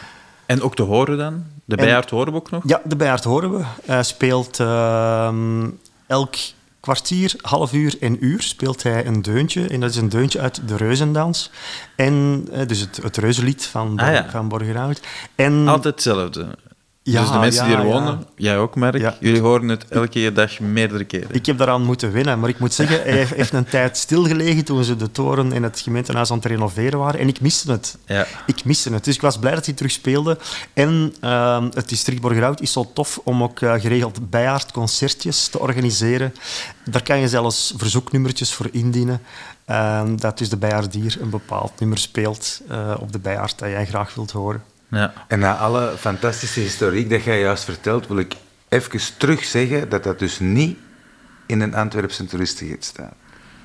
En ook te horen dan? De bijaard horen we ook nog?
Ja, de Bijaard horen we. Hij speelt ehm, elk kwartier, half uur en uur speelt hij een deuntje. En dat is een deuntje uit de Reuzendans. En, eh, dus het, het reuzenlied van, Bor-
Ah, ja.
van Borgerhout. En,
Altijd hetzelfde.
Ja,
dus de mensen die er
ja.
wonen, jij ook, Merk, jullie horen het elke dag meerdere keren.
Ik heb daaraan moeten winnen, maar ik moet zeggen, hij heeft- een tijd stilgelegen toen ze de toren in het gemeentehuis aan het renoveren waren. En ik miste het.
Ja.
Ik miste het. Dus ik was blij dat hij terug speelde. En ehm, het district Borgerhout is zo tof om ook eh, geregeld bijaardconcertjes te organiseren. Daar kan je zelfs verzoeknummertjes voor indienen. Ehm, dat dus de bijaardier een bepaald nummer speelt eh, op de bijaard dat jij graag wilt horen.
Ja.
En na alle fantastische historiek dat jij juist vertelt, wil ik even terug zeggen dat dat dus niet in een Antwerpse toeristengids staat.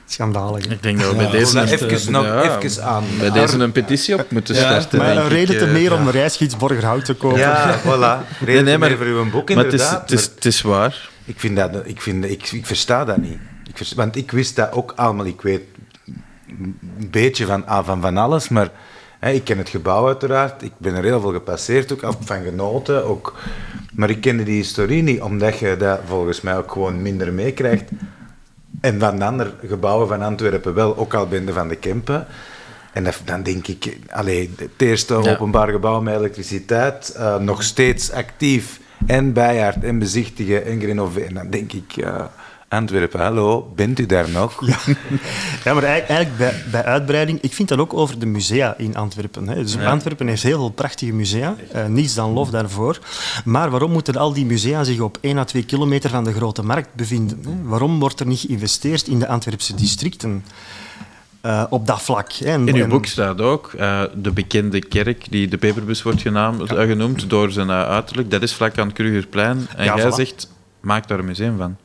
Schandalig. hè?
Ik denk dat we bij deze,
even, nog
Ja,
even aan.
bij deze een petitie op moeten
Ja,
starten.
Maar een reden
ik,
te
eh.
meer om een reisgids Borgerhout te kopen.
Ja, voilà. Reden
Nee, nee, maar,
meer voor uw boek,
maar het is,
inderdaad.
het, is, het is waar.
Ik, vind dat, ik, vind, ik, ik versta dat niet. Ik want ik wist dat ook allemaal. Ik weet een beetje van, ah, van, van alles, maar ik ken het gebouw uiteraard. Ik ben er heel veel gepasseerd, ook van genoten. Ook, maar ik kende die historie niet, omdat je dat volgens mij ook gewoon minder meekrijgt. En van de andere gebouwen van Antwerpen wel, ook al ben je van de Kempen. En dat- dan denk ik, allee, het eerste
Ja.
openbaar gebouw met elektriciteit, eh, nog steeds actief en bijaard en bezichtigen en renoveren. Dan denk ik, ja, Antwerpen, hallo, bent u daar nog?
Ja, ja maar eigenlijk bij, bij uitbreiding, ik vind dat ook over de musea in Antwerpen. Hè. Dus Antwerpen heeft heel veel prachtige musea, eh, niets dan lof daarvoor. Maar waarom moeten al die musea zich op 1 à 2 kilometer van de grote markt bevinden? Hè? Waarom wordt er niet geïnvesteerd in de Antwerpse districten eh, op dat vlak? Hè? En-
In uw
en-
boek staat ook eh, de bekende kerk, die de Peperbus wordt genaamd, genoemd door zijn uiterlijk. Dat is vlak aan het Krugerplein. En
Ja,
jij
voilà.
zegt, maak daar een museum van.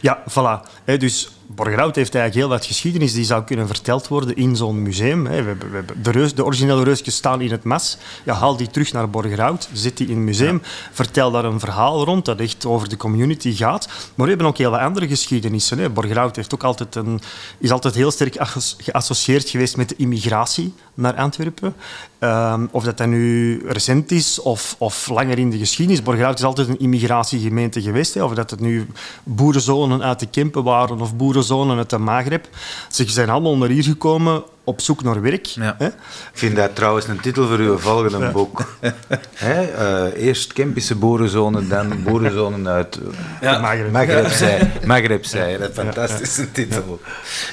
Ja, voilà. Dus Borgerhout heeft eigenlijk heel wat geschiedenis die zou kunnen verteld worden in zo'n museum. We hebben, we hebben de, reus, de originele reusjes staan in het mas. Ja, haal die terug naar Borgerhout, zet die in het museum, vertel daar een verhaal rond dat echt over de community gaat. Maar we hebben ook heel wat andere geschiedenissen. Hè. Borgerhout heeft ook altijd een, is altijd heel sterk asso- geassocieerd geweest met de immigratie naar Antwerpen. Ehm, of dat dat nu recent is of, of langer in de geschiedenis. Borgerhout is altijd een immigratiegemeente geweest. Hè. Of dat het nu boerenzonen uit de Kempen waren of boerenzonen uit de Maghreb. Ze zijn allemaal naar hier gekomen op zoek naar werk.
Ja.
Hè.
Ik vind dat trouwens een titel voor uw volgende boek. Hè, eh, eerst Kempische boerenzone, dan boerenzone uit
Ja. Maghreb.
Maghrebzij. Maghrebzij, dat fantastische titel.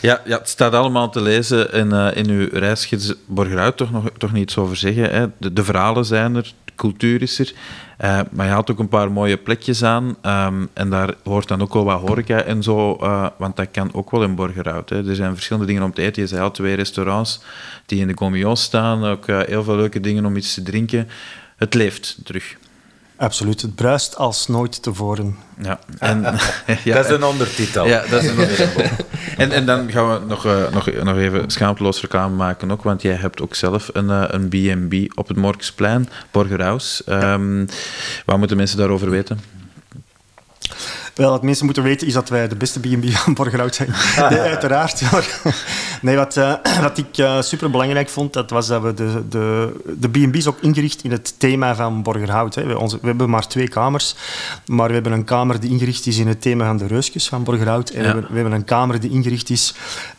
Ja, ja, het staat allemaal te lezen in, eh, in uw reisgids Borgerhout, toch, nog, toch niet iets over zeggen. Hè? De, de verhalen zijn er, cultuur is er. eh, maar je haalt ook een paar mooie plekjes aan. ehm, en daar hoort dan ook wel wat horeca en zo. eh, want dat kan ook wel in Borgerhout. Er zijn verschillende dingen om te eten. Je zei al twee restaurants die in de Gomillon staan. Ook eh, heel veel leuke dingen om iets te drinken. Het leeft terug.
Absoluut. Het bruist als nooit tevoren.
Ja. En, ja,
Dat is een ondertitel.
Ja, dat is een onderwerp. en, en dan gaan we nog, eh, nog, nog even schaamteloos reclame maken ook, want jij hebt ook zelf een eh, een B&B op het Morgensplein, Borgerhaus. Ehm wat moeten mensen daarover weten?
Wel, wat mensen moeten weten is dat wij de beste B&B van Borgerhout zijn. Nee, uiteraard. Nee, wat, uh, wat ik uh, super belangrijk vond, dat was dat we de, de, de B&B is ook ingericht in het thema van Borgerhout. Hè. We, onze, we, hebben maar twee kamers, maar we hebben een kamer die ingericht is in het thema van de reusjes van Borgerhout. En ja. we, we, hebben een kamer die ingericht is,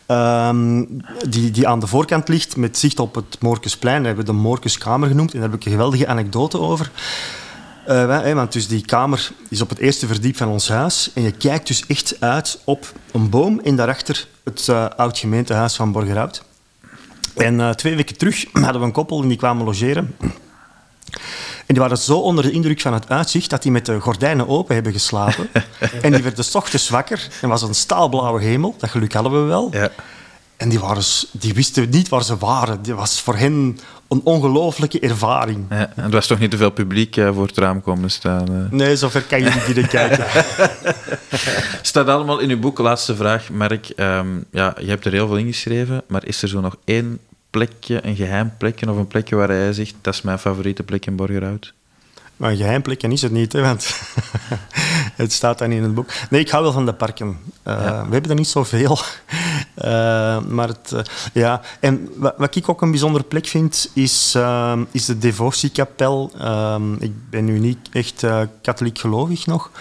um, die, die aan de voorkant ligt, met zicht op het Moorkesplein. We hebben de Moorkeskamer genoemd en daar heb ik een geweldige anekdote over. Uh, want dus die kamer is op het eerste verdiep van ons huis. En je kijkt dus echt uit op een boom en daarachter het uh, oud gemeentehuis van Borgerhout. En uh, twee weken terug hadden we een koppel en die kwamen logeren. En die waren zo onder de indruk van het uitzicht dat die met de gordijnen open hebben geslapen. en die werden s ochtends wakker en was een staalblauwe hemel. Dat geluk hadden we wel. Ja. En die, waren, die wisten niet waar ze waren. Die was voor hen een ongelooflijke ervaring.
Ja, er was toch niet te veel publiek uh, voor het raam komen staan? Uh.
Nee, zover kan je niet binnenkijken.
staat allemaal in uw boek, laatste vraag, Mark. Um, ja, je hebt er heel veel in geschreven, maar is er zo nog één plekje, een geheim plekje of een plekje waar hij zegt, dat is mijn favoriete plek in Borgerhout?
Maar een geheim plekje is het niet, hè, want het staat dan in het boek. Nee, ik hou wel van de parken. Uh, ja. We hebben er niet zoveel. Uh, maar het, uh, ja. En wat, ik ook een bijzondere plek vind, is, is de devotiekapel. ik ben nu niet echt katholiek gelovig nog.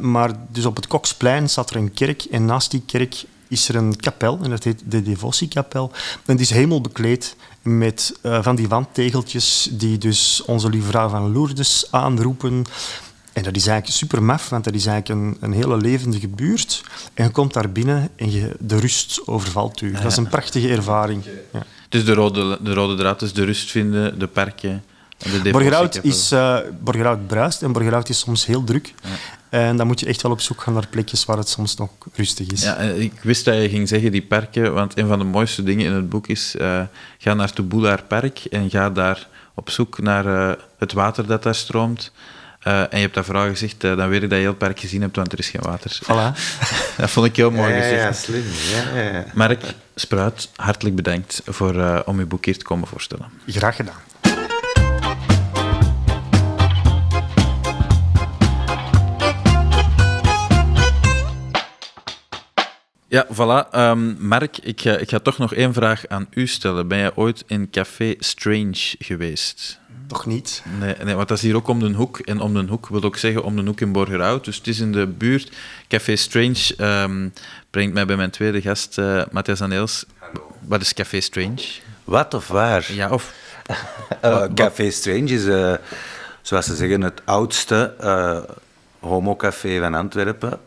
maar dus op het Koksplein staat er een kerk. En naast die kerk is er een kapel. En dat heet de devotiekapel. En die is hemelbekleed met uh, van die wandtegeltjes die dus onze lieve vrouw van Lourdes aanroepen. En dat is eigenlijk super maf, want dat is eigenlijk een, een hele levendige buurt. En je komt daar binnen en je, de rust overvalt u. Dat is een prachtige ervaring. Ja.
Dus de rode, de rode draad is de rust vinden, de parken.
Borgerhout, is, uh, Borgerhout bruist en Borgerhout is soms heel druk. Ja. En dan moet je echt wel op zoek gaan naar plekjes waar het soms nog rustig is.
Ja, ik wist dat je ging zeggen die parken, want een van de mooiste dingen in het boek is uh, ga naar het Park en ga daar op zoek naar uh, het water dat daar stroomt. Uh, en je hebt dat vooral gezegd, dan weet ik dat je heel het park gezien hebt, want er is geen water.
Voilà.
dat vond ik heel mooi
ja,
gezegd.
Ja, slim. Ja, ja.
Mark Spruit, hartelijk bedankt voor, om je boek hier te komen voorstellen.
Graag gedaan.
Ja, voilà. Um, Mark, ik ga, ik ga toch nog één vraag aan u stellen. Ben jij ooit in Café Strange geweest?
Toch niet.
Nee, nee, want dat is hier ook om de hoek. En om de hoek wil ook zeggen om de hoek in Borgerhout. Dus het is in de buurt. Café Strange um, brengt mij bij mijn tweede gast, uh, Matthias Aneels. Wat is Café Strange?
Wat of waar?
Ja, of...
uh, Café Strange is, uh, zoals ze zeggen, het oudste homocafé van Antwerpen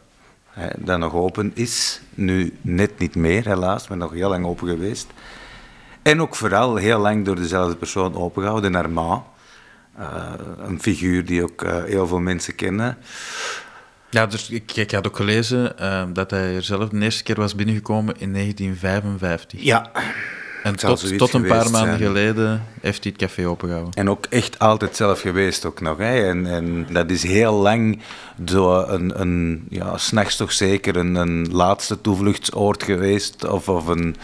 dat nog open is. Nu net niet meer, helaas, maar nog heel lang open geweest. En ook vooral heel lang door dezelfde persoon opengehouden, naar Ma. Uh, een figuur die ook uh, heel veel mensen kennen.
Ja, dus ik, ik had ook gelezen uh, dat hij er zelf de eerste keer was binnengekomen in 1955.
Ja.
En tot, tot een paar maanden zijn. geleden heeft hij het café opengehouden.
En ook echt altijd zelf geweest ook nog. Hè. En, en dat is heel lang zo een, een ja, s'nachts toch zeker een, een laatste toevluchtsoord geweest. Of, of een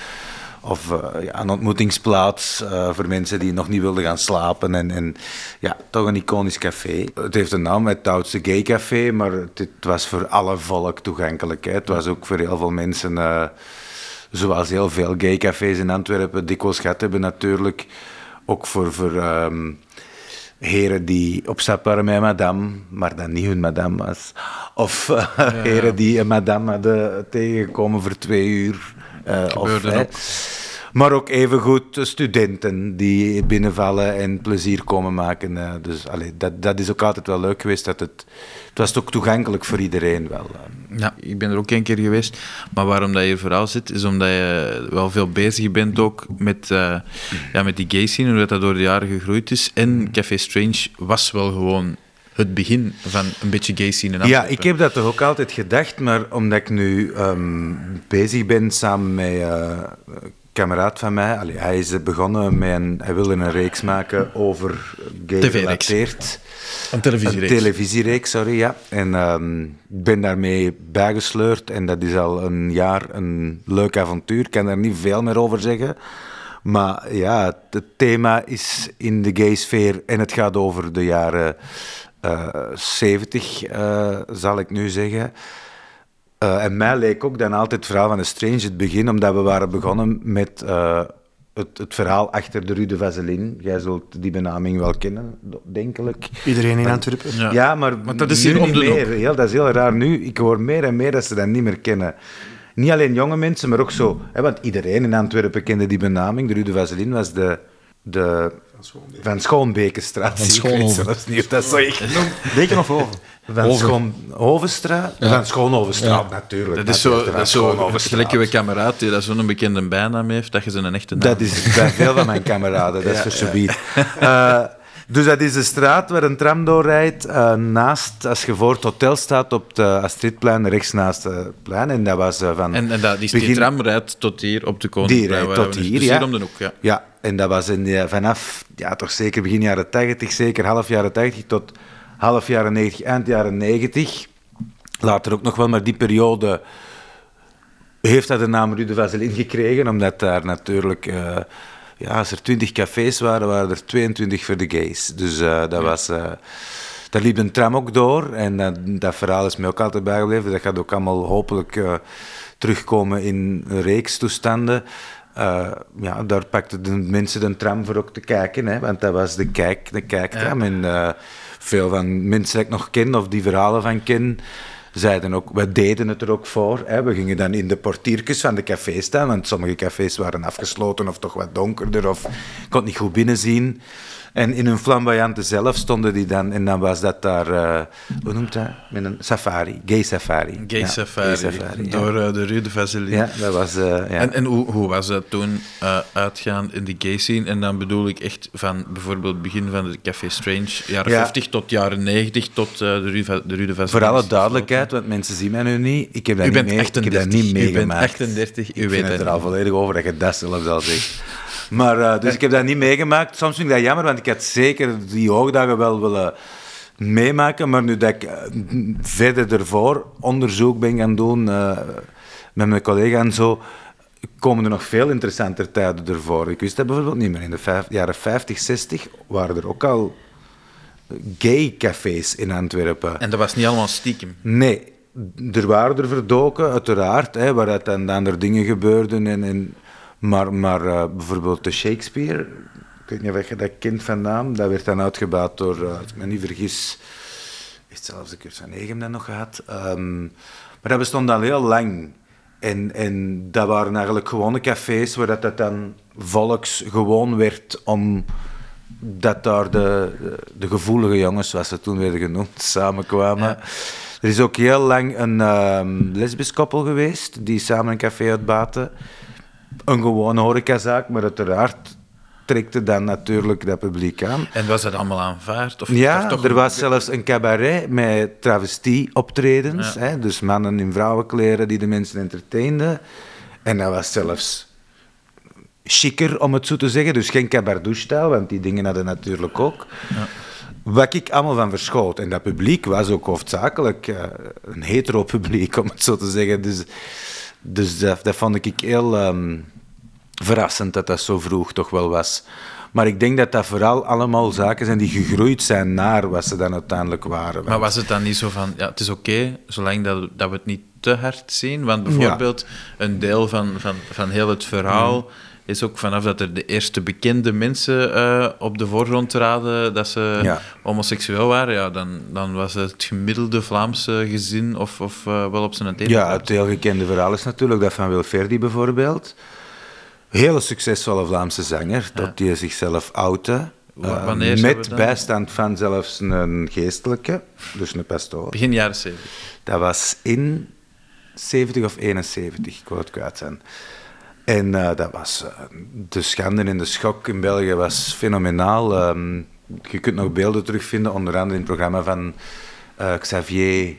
of uh, ja, een ontmoetingsplaats uh, voor mensen die nog niet wilden gaan slapen. En, en ja, toch een iconisch café. Het heeft een naam, het oudste gay café, maar het, was voor alle volk toegankelijk. Hè. Het was ook voor heel veel mensen... Uh, zoals heel veel gaycafés in Antwerpen dikwijls gehad hebben natuurlijk. Ook voor, voor um, heren die op stap waren met madame, maar dan niet hun madame was. Of uh, ja, heren die een madame hadden tegengekomen voor twee uur. Of,
ook.
Maar ook evengoed studenten die binnenvallen en plezier komen maken. Uh, dus allee, dat, dat is ook altijd wel leuk geweest. Dat het, het was ook toegankelijk voor iedereen wel.
Ja, ik ben er ook een keer geweest. Maar waarom dat je vooral zit, is omdat je wel veel bezig bent ook met, uh, ja, met die gay scene, hoe dat door de jaren gegroeid is. En Café Strange was wel gewoon het begin van een beetje gay scene in
Ja, ik heb dat toch ook altijd gedacht, maar omdat ik nu um, bezig ben samen met uh, kameraad van mij. Allee, hij is begonnen met een, hij wilde een reeks maken over gay gerelateerd.
Een televisiereeks.
Een televisiereeks, sorry, ja. En um, ik ben daarmee bijgesleurd en dat is al een jaar een leuk avontuur. Ik kan daar niet veel meer over zeggen. Maar ja, het thema is in de gay-sfeer en het gaat over de jaren 70, eh, zal ik nu zeggen. Eh, en mij leek ook dan altijd het verhaal van de Strange het begin, omdat we waren begonnen met eh, het, het verhaal achter de Rue de Vaseline. Jij zult die benaming wel kennen, denkelijk.
Iedereen in Antwerpen.
Ja.
Ja, maar,
Maar dat is
nu
hier om
niet
de
meer.
hoek.
Heel, dat is heel raar nu. Ik hoor meer en meer dat ze dat niet meer kennen. Niet alleen jonge mensen, maar ook zo. Hè, want iedereen in Antwerpen kende die benaming. De Rue de Vaseline was de, de Van Schoonbekenstraat.
Van
Ik weet
Schoonhoven.
zelfs niet of dat zo.
Deken of over?
Van
Hoven.
Schoonhovenstraat? Van Schoonhovenstraat, natuurlijk.
Dat is zo,
natuurlijk,
dat zo
Schoonhovenstraat.
gelijk uw kameraad die dat zo'n bekende bijnaam heeft, dat je zijn echte naam
Dat is bij veel van mijn kameraden, dat is voor subiet. Eh, dus dat is de straat waar een tram doorrijdt, eh, naast, als je voor het hotel staat op het Astridplein, rechts naast het plein. En dat was eh, van...
En, en dat, die, die tram rijdt tot hier op de
Die
Koninkplein.
rijdt tot hier,
dus
ja.
hier om de hoek, ja.
Ja, en dat was in, de- vanaf, ja, toch zeker begin jaren 80, zeker half jaren 80 tot half jaren 90, eind jaren 90. Later ook nog wel, maar die periode heeft dat de naam Rue de Vaseline gekregen, omdat daar natuurlijk, eh, ja, als er 20 cafés waren, waren er 22 voor de gays. Dus eh, dat was... eh, daar liep een tram ook door en dat, verhaal is mij ook altijd bijgebleven. Dat gaat ook allemaal hopelijk terugkomen in reekstoestanden. Eh, ja, daar pakten de mensen de tram voor ook te kijken, hè, want dat was de, kijk, de kijktram. En eh, veel van mensen die ik nog ken, of die verhalen van ken, zeiden ook, we deden het er ook voor. Hè. We gingen dan in de portiertjes van de cafés staan, want sommige cafés waren afgesloten of toch wat donkerder, of kon het niet goed binnenzien. En in hun flamboyante zelf stonden die dan, en dan was dat daar, eh, hoe noemt dat? Met een safari, gay safari.
Gay
Ja,
safari, door eh, de Rue de Vaseline.
Ja, dat was... eh, ja.
En, en hoe, hoe was dat toen uitgaan in de gay scene? En dan bedoel ik echt van bijvoorbeeld het begin van de Café Strange, jaren
Ja.
50 tot jaren 90, tot de, Rue, de Rue de Vaseline.
Voor alle duidelijkheid, want mensen zien mij nu niet. Ik heb dat,
U
niet,
bent
mee, ik heb dat
38.
niet
U bent
meegemaakt.
38, u
ik
weet het
er al volledig over dat je dat zelfs al zegt. Maar, eh, dus ik heb dat niet meegemaakt. Soms vind ik dat jammer, want ik had zeker die hoogdagen wel willen meemaken. Maar nu dat ik eh, verder ervoor onderzoek ben gaan doen eh, met mijn collega en zo, komen er nog veel interessanter tijden ervoor. Ik wist dat bijvoorbeeld niet meer. In de vijf- jaren 50, 60 waren er ook al gay cafés in Antwerpen.
En dat was niet allemaal stiekem.
Nee, er waren er verdoken, uiteraard, hè, waaruit dan andere dingen gebeurden. En, en, maar maar eh, bijvoorbeeld de Shakespeare, ik weet niet of je dat kent van naam, dat werd dan uitgebouwd door, eh, als ik me niet vergis, heeft zelfs de Kurt van Egem dat nog gehad. Ehm, maar dat bestond al heel lang. En, en dat waren eigenlijk gewone cafés waar dat, dat dan volksgewoon werd om dat daar de, de gevoelige jongens, zoals ze toen werden genoemd, samenkwamen. Er is ook heel lang een ehm lesbisch koppel geweest die samen een café uitbaten. Een gewone horecazaak, maar uiteraard trekte dan natuurlijk dat publiek aan.
En was dat allemaal aanvaard? Of
Ja,
toch
er was zelfs een cabaret met travestie-optredens.
Ja.
Hè, dus mannen in vrouwenkleren die de mensen entertainden. En dat was zelfs chiquer, om het zo te zeggen. Dus geen cabardouche-stijl, want die dingen hadden natuurlijk ook. Wat ik allemaal van verschoot. En dat publiek was ook hoofdzakelijk eh, een hetero publiek, om het zo te zeggen. Dus, dus dat, dat vond ik heel ehm, verrassend dat dat zo vroeg toch wel was. Maar ik denk dat dat vooral allemaal zaken zijn die gegroeid zijn naar wat ze dan uiteindelijk waren.
Maar was het dan niet zo van, ja, het is oké, zolang dat, dat we het niet te hard zien? Want bijvoorbeeld, een deel van, van, van heel het verhaal is ook vanaf dat er de eerste bekende mensen eh, op de voorgrond traden, dat ze
Ja.
homoseksueel waren, ja, dan, dan was het gemiddelde Vlaamse gezin of, of eh, wel op zijn tenen.
Ja, het heel gekende verhaal is natuurlijk dat van Wilferdi bijvoorbeeld. Hele succesvolle Vlaamse zanger, tot die zichzelf outte. Eh, met bijstand van zelfs een geestelijke, dus een pastoor.
Begin jaren 70.
Dat was in 70 of 71, ik wou het kwijt zijn. En eh, dat was eh, de schande en de schok in België was fenomenaal. Ehm, je kunt nog beelden terugvinden, onder andere in het programma van eh, Xavier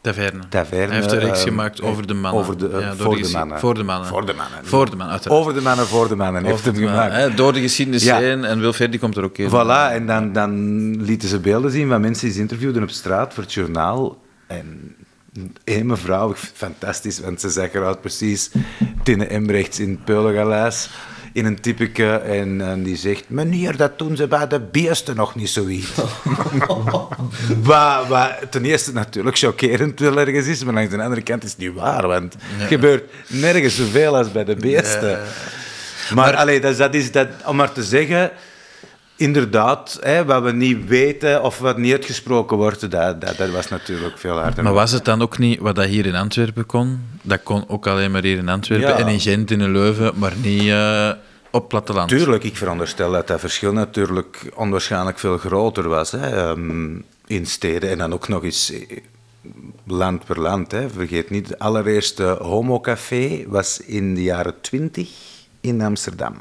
Taverne.
Taverne.
Hij heeft een reeks
ehm,
gemaakt over de mannen.
Over de,
Ja,
voor,
de
mannen.
voor de mannen.
Voor de mannen.
Voor de mannen, uiteraard.
Over de mannen, voor de mannen heeft hem gemaakt.
door de geschiedenis
Ja.
heen. En Wilfred komt er ook in.
Voilà, en dan, dan lieten ze beelden zien van mensen die ze interviewden op straat voor het journaal. En één mevrouw, fantastisch, want ze zag eruit precies Tine Embrechts in het Peulengaleis. in een typeke en, en die zegt, meneer, dat doen ze bij de beesten nog niet zoiets. wat, wat ten eerste natuurlijk chockerend wel ergens is, maar langs de andere kant is het niet waar, want het gebeurt nergens zoveel als bij de beesten. Maar, allee, dat, is- dat is dat, om maar te zeggen, inderdaad, hè, wat we niet weten of wat niet uitgesproken wordt, dat, dat, dat was natuurlijk veel harder.
Maar was het dan ook niet wat dat hier in Antwerpen kon? Dat kon ook alleen maar hier in Antwerpen
Ja.
en in Gent en in Leuven, maar niet eh, op platteland.
Tuurlijk, ik veronderstel dat dat verschil natuurlijk onwaarschijnlijk veel groter was hè, ehm, in steden. En dan ook nog eens eh, land per land. Hè. Vergeet niet, het allereerste homocafé was in de jaren 20 in Amsterdam.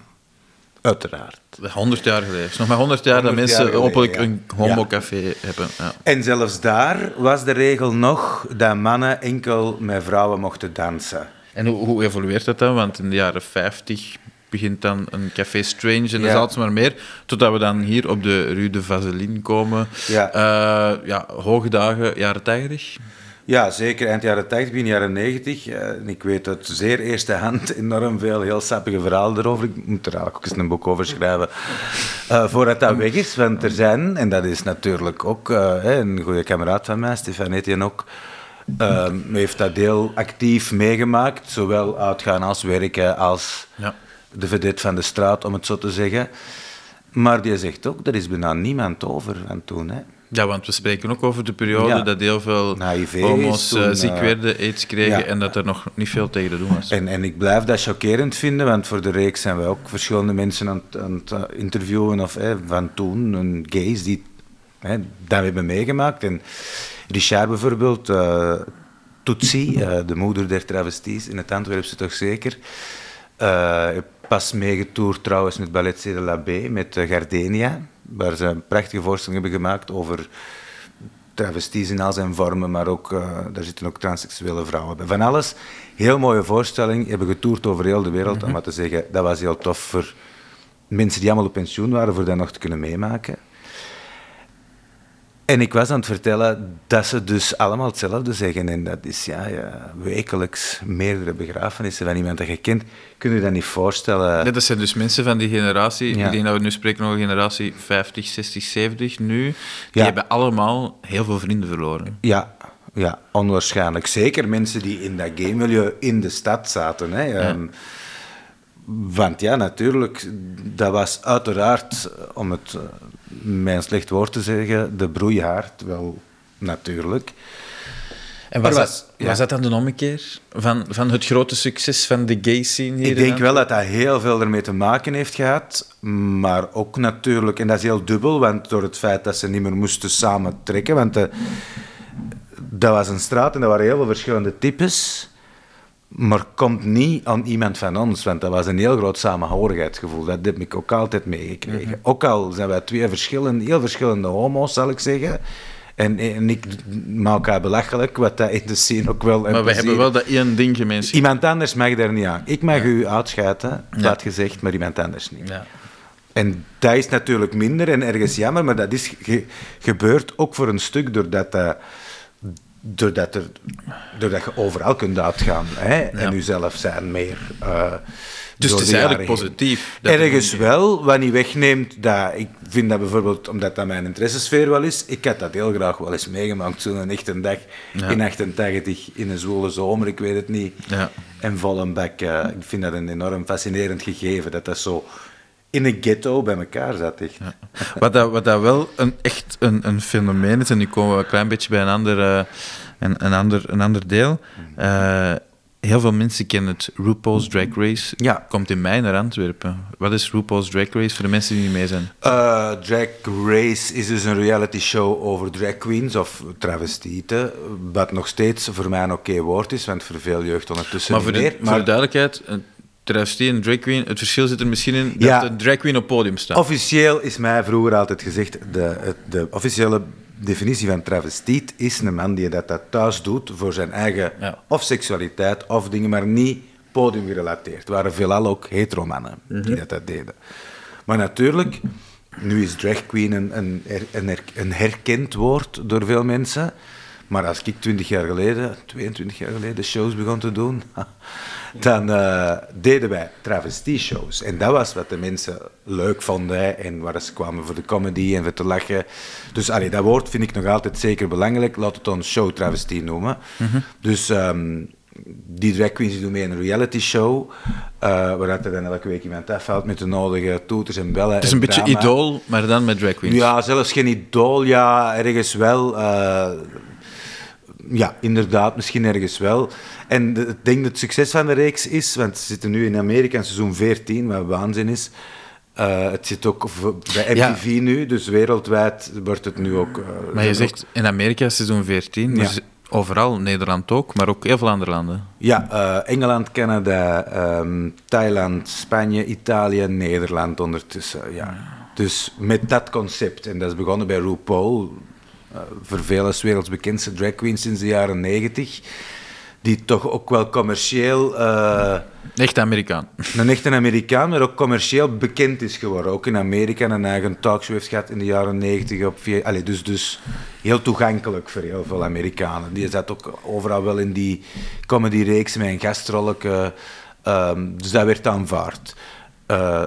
Uiteraard.
100 jaar geleden. Nog maar 100 jaar dat
100 jaar
mensen
geleden,
hopelijk
ja.
een homocafé hebben. Ja.
En zelfs daar was de regel nog dat mannen enkel met vrouwen mochten dansen.
En hoe, hoe evolueert dat dan? Want in de jaren 50 begint dan een café Strange en dat is altijd maar meer. Totdat we dan hier op de Rue de Vaseline komen.
Ja.
Eh, ja, hoge dagen, jaren 80.
Ja, zeker eind jaren 80, begin jaren 90. Eh, en ik weet uit zeer eerste hand enorm veel heel sappige verhalen erover. Ik moet er eigenlijk ook eens een boek over schrijven. eh, voordat dat weg is. Want er zijn, en dat is natuurlijk ook eh, een goede kameraad van mij, Stefan Etienne ook, eh, heeft dat heel actief meegemaakt. Zowel uitgaan als werken als
Ja.
de vedette van de straat, om het zo te zeggen. Maar die zegt ook, er is bijna niemand over van toen. Hè.
Ja, want we spreken ook over de periode
Ja.
dat heel veel
HIV
homo's eh,
toen,
ziek
eh,
werden, aids kregen
ja.
en dat er nog niet veel tegen te doen was.
En, en ik blijf dat chockerend vinden, want voor de reeks zijn we ook verschillende mensen aan, het- aan het eh, interviewen of, hè, van toen, een gays die hè, dat hebben meegemaakt. En Richard bijvoorbeeld, eh Tootsie, eh, de moeder der travesties in het Antwerpse toch zeker. Eh, pas meegetoerd trouwens met Ballet C de la B, met eh, Gardenia, waar ze een prachtige voorstelling hebben gemaakt over travesties in al zijn vormen, maar ook, eh, daar zitten ook transseksuele vrouwen bij. Van alles, heel mooie voorstelling, hebben getoerd over heel de wereld, om maar te zeggen, dat was heel tof voor mensen die allemaal op pensioen waren, voor dat nog te kunnen meemaken. En ik was aan het vertellen dat ze dus allemaal hetzelfde zeggen. En dat is ja, ja, wekelijks meerdere begrafenissen van iemand dat je kent. Kun je dat niet voorstellen?
Dat zijn dus mensen van die generatie,
Ja.
ik denk dat we nu spreken over generatie 50, 60, 70 nu, die
Ja.
hebben allemaal heel veel vrienden verloren.
Ja, ja, onwaarschijnlijk. Zeker mensen die in dat gamemilieu in de stad zaten. Hè. Ehm, want ja, natuurlijk, dat was uiteraard, om het eh, een slecht woord te zeggen, de broeihaard. Wel, natuurlijk.
En was, dat,
was- ja.
was dat dan de ommekeer van, van het grote succes van de gay scene hier?
Ik denk wel dat dat heel veel ermee te maken heeft gehad, maar ook natuurlijk, en dat is heel dubbel, want door het feit dat ze niet meer moesten samen trekken, want de, dat was een straat en er waren heel veel verschillende types, maar komt niet aan iemand van ons, want dat was een heel groot samenhorigheidsgevoel. Dat heb ik ook altijd meegekregen. Ook al zijn wij twee verschillende, heel verschillende homo's, zal ik zeggen. En, en ik maak elkaar belachelijk, wat dat in de scene ook wel...
Maar we hebben wel dat één ding gemeen.
Iemand anders mag daar niet aan. Ik mag u uitschuiten, dat gezegd, maar iemand anders niet.
Ja.
En dat is natuurlijk minder en ergens jammer, maar dat is ge- gebeurd ook voor een stuk doordat, dat, doordat, er, doordat je overal kunt uitgaan hè, en jezelf zijn meer. eh,
Dus het is eigenlijk
jaren
positief. dat
Ergens
er-
wel, wat niet wegneemt dat ik vind dat bijvoorbeeld, omdat dat mijn interessesfeer wel is, ik had dat heel graag wel eens meegemaakt, zo'n echte dag
Ja.
in 88 in een zwoele zomer, ik weet het niet.
Ja.
En vol een bak, eh, ik vind dat een enorm fascinerend gegeven, dat dat zo in een ghetto bij elkaar zat. Echt.
Wat, dat, wat dat wel een, echt een, een fenomeen is, en nu komen we een klein beetje bij een ander, eh, een, een ander, een ander deel. Eh, heel veel mensen kennen het RuPaul's Drag Race.
Ja.
Komt in mei naar Antwerpen. Wat is RuPaul's Drag Race voor de mensen die niet mee zijn?
Eh, drag Race is dus een reality show over drag queens of travestieten, wat nog steeds voor mij een oké woord is, want voor veel jeugd ondertussen
Maar voor de,
meer.
voor de duidelijkheid, travestie en drag queen, het verschil zit er misschien in dat
Ja.
de drag queen op podium staat.
Officieel is mij vroeger altijd gezegd, de, de officiële definitie van travestiet is een man die dat, dat thuis doet voor zijn eigen
Ja.
of seksualiteit of dingen, maar niet podiumgerelateerd. Het waren veelal ook hetero-mannen die dat, dat deden. Maar natuurlijk, nu is drag queen een, een, een, een herkend woord door veel mensen. Maar als ik 20 jaar geleden, 22 jaar geleden, shows begon te doen, dan eh, deden wij travestie-shows. En dat was wat de mensen leuk vonden. hè, En waar ze kwamen voor de comedy en voor te lachen. Dus allee, dat woord vind ik nog altijd zeker belangrijk. Laat het ons show travestie noemen. Dus ehm, die drag queens die doen mee in een reality show. eh waar er dan elke week iemand afvalt met de nodige toeters en bellen.
Het is
en
een beetje
drama.
idool, maar dan met drag queens.
Ja, zelfs geen idool, ja, ergens wel. eh, ja, inderdaad, misschien ergens wel. En de- ik denk dat het succes van de reeks is, want ze zitten nu in Amerika in seizoen 14, wat waanzin is. Eh, het zit ook bij
Ja.
MTV nu, dus wereldwijd wordt het nu ook... eh,
Maar je zegt in Amerika seizoen 14,
Ja.
dus overal, Nederland ook, maar ook heel veel andere landen.
Ja, eh, Engeland, Canada, ehm, Thailand, Spanje, Italië, Nederland ondertussen. Ja. Dus met dat concept. En dat is begonnen bij RuPaul, voor veel als werelds bekendste drag queen sinds de jaren negentig. Die toch ook wel commercieel, eh,
Echt Amerikaan.
een echte Amerikaan, maar ook commercieel bekend is geworden. Ook in Amerika een eigen talkshow heeft gehad in de jaren negentig. op via- Allee, dus, dus heel toegankelijk voor heel veel Amerikanen. Die zat ook overal wel in die comedyreeks met een gastrolletje. ehm, dus dat werd aanvaard. Eh,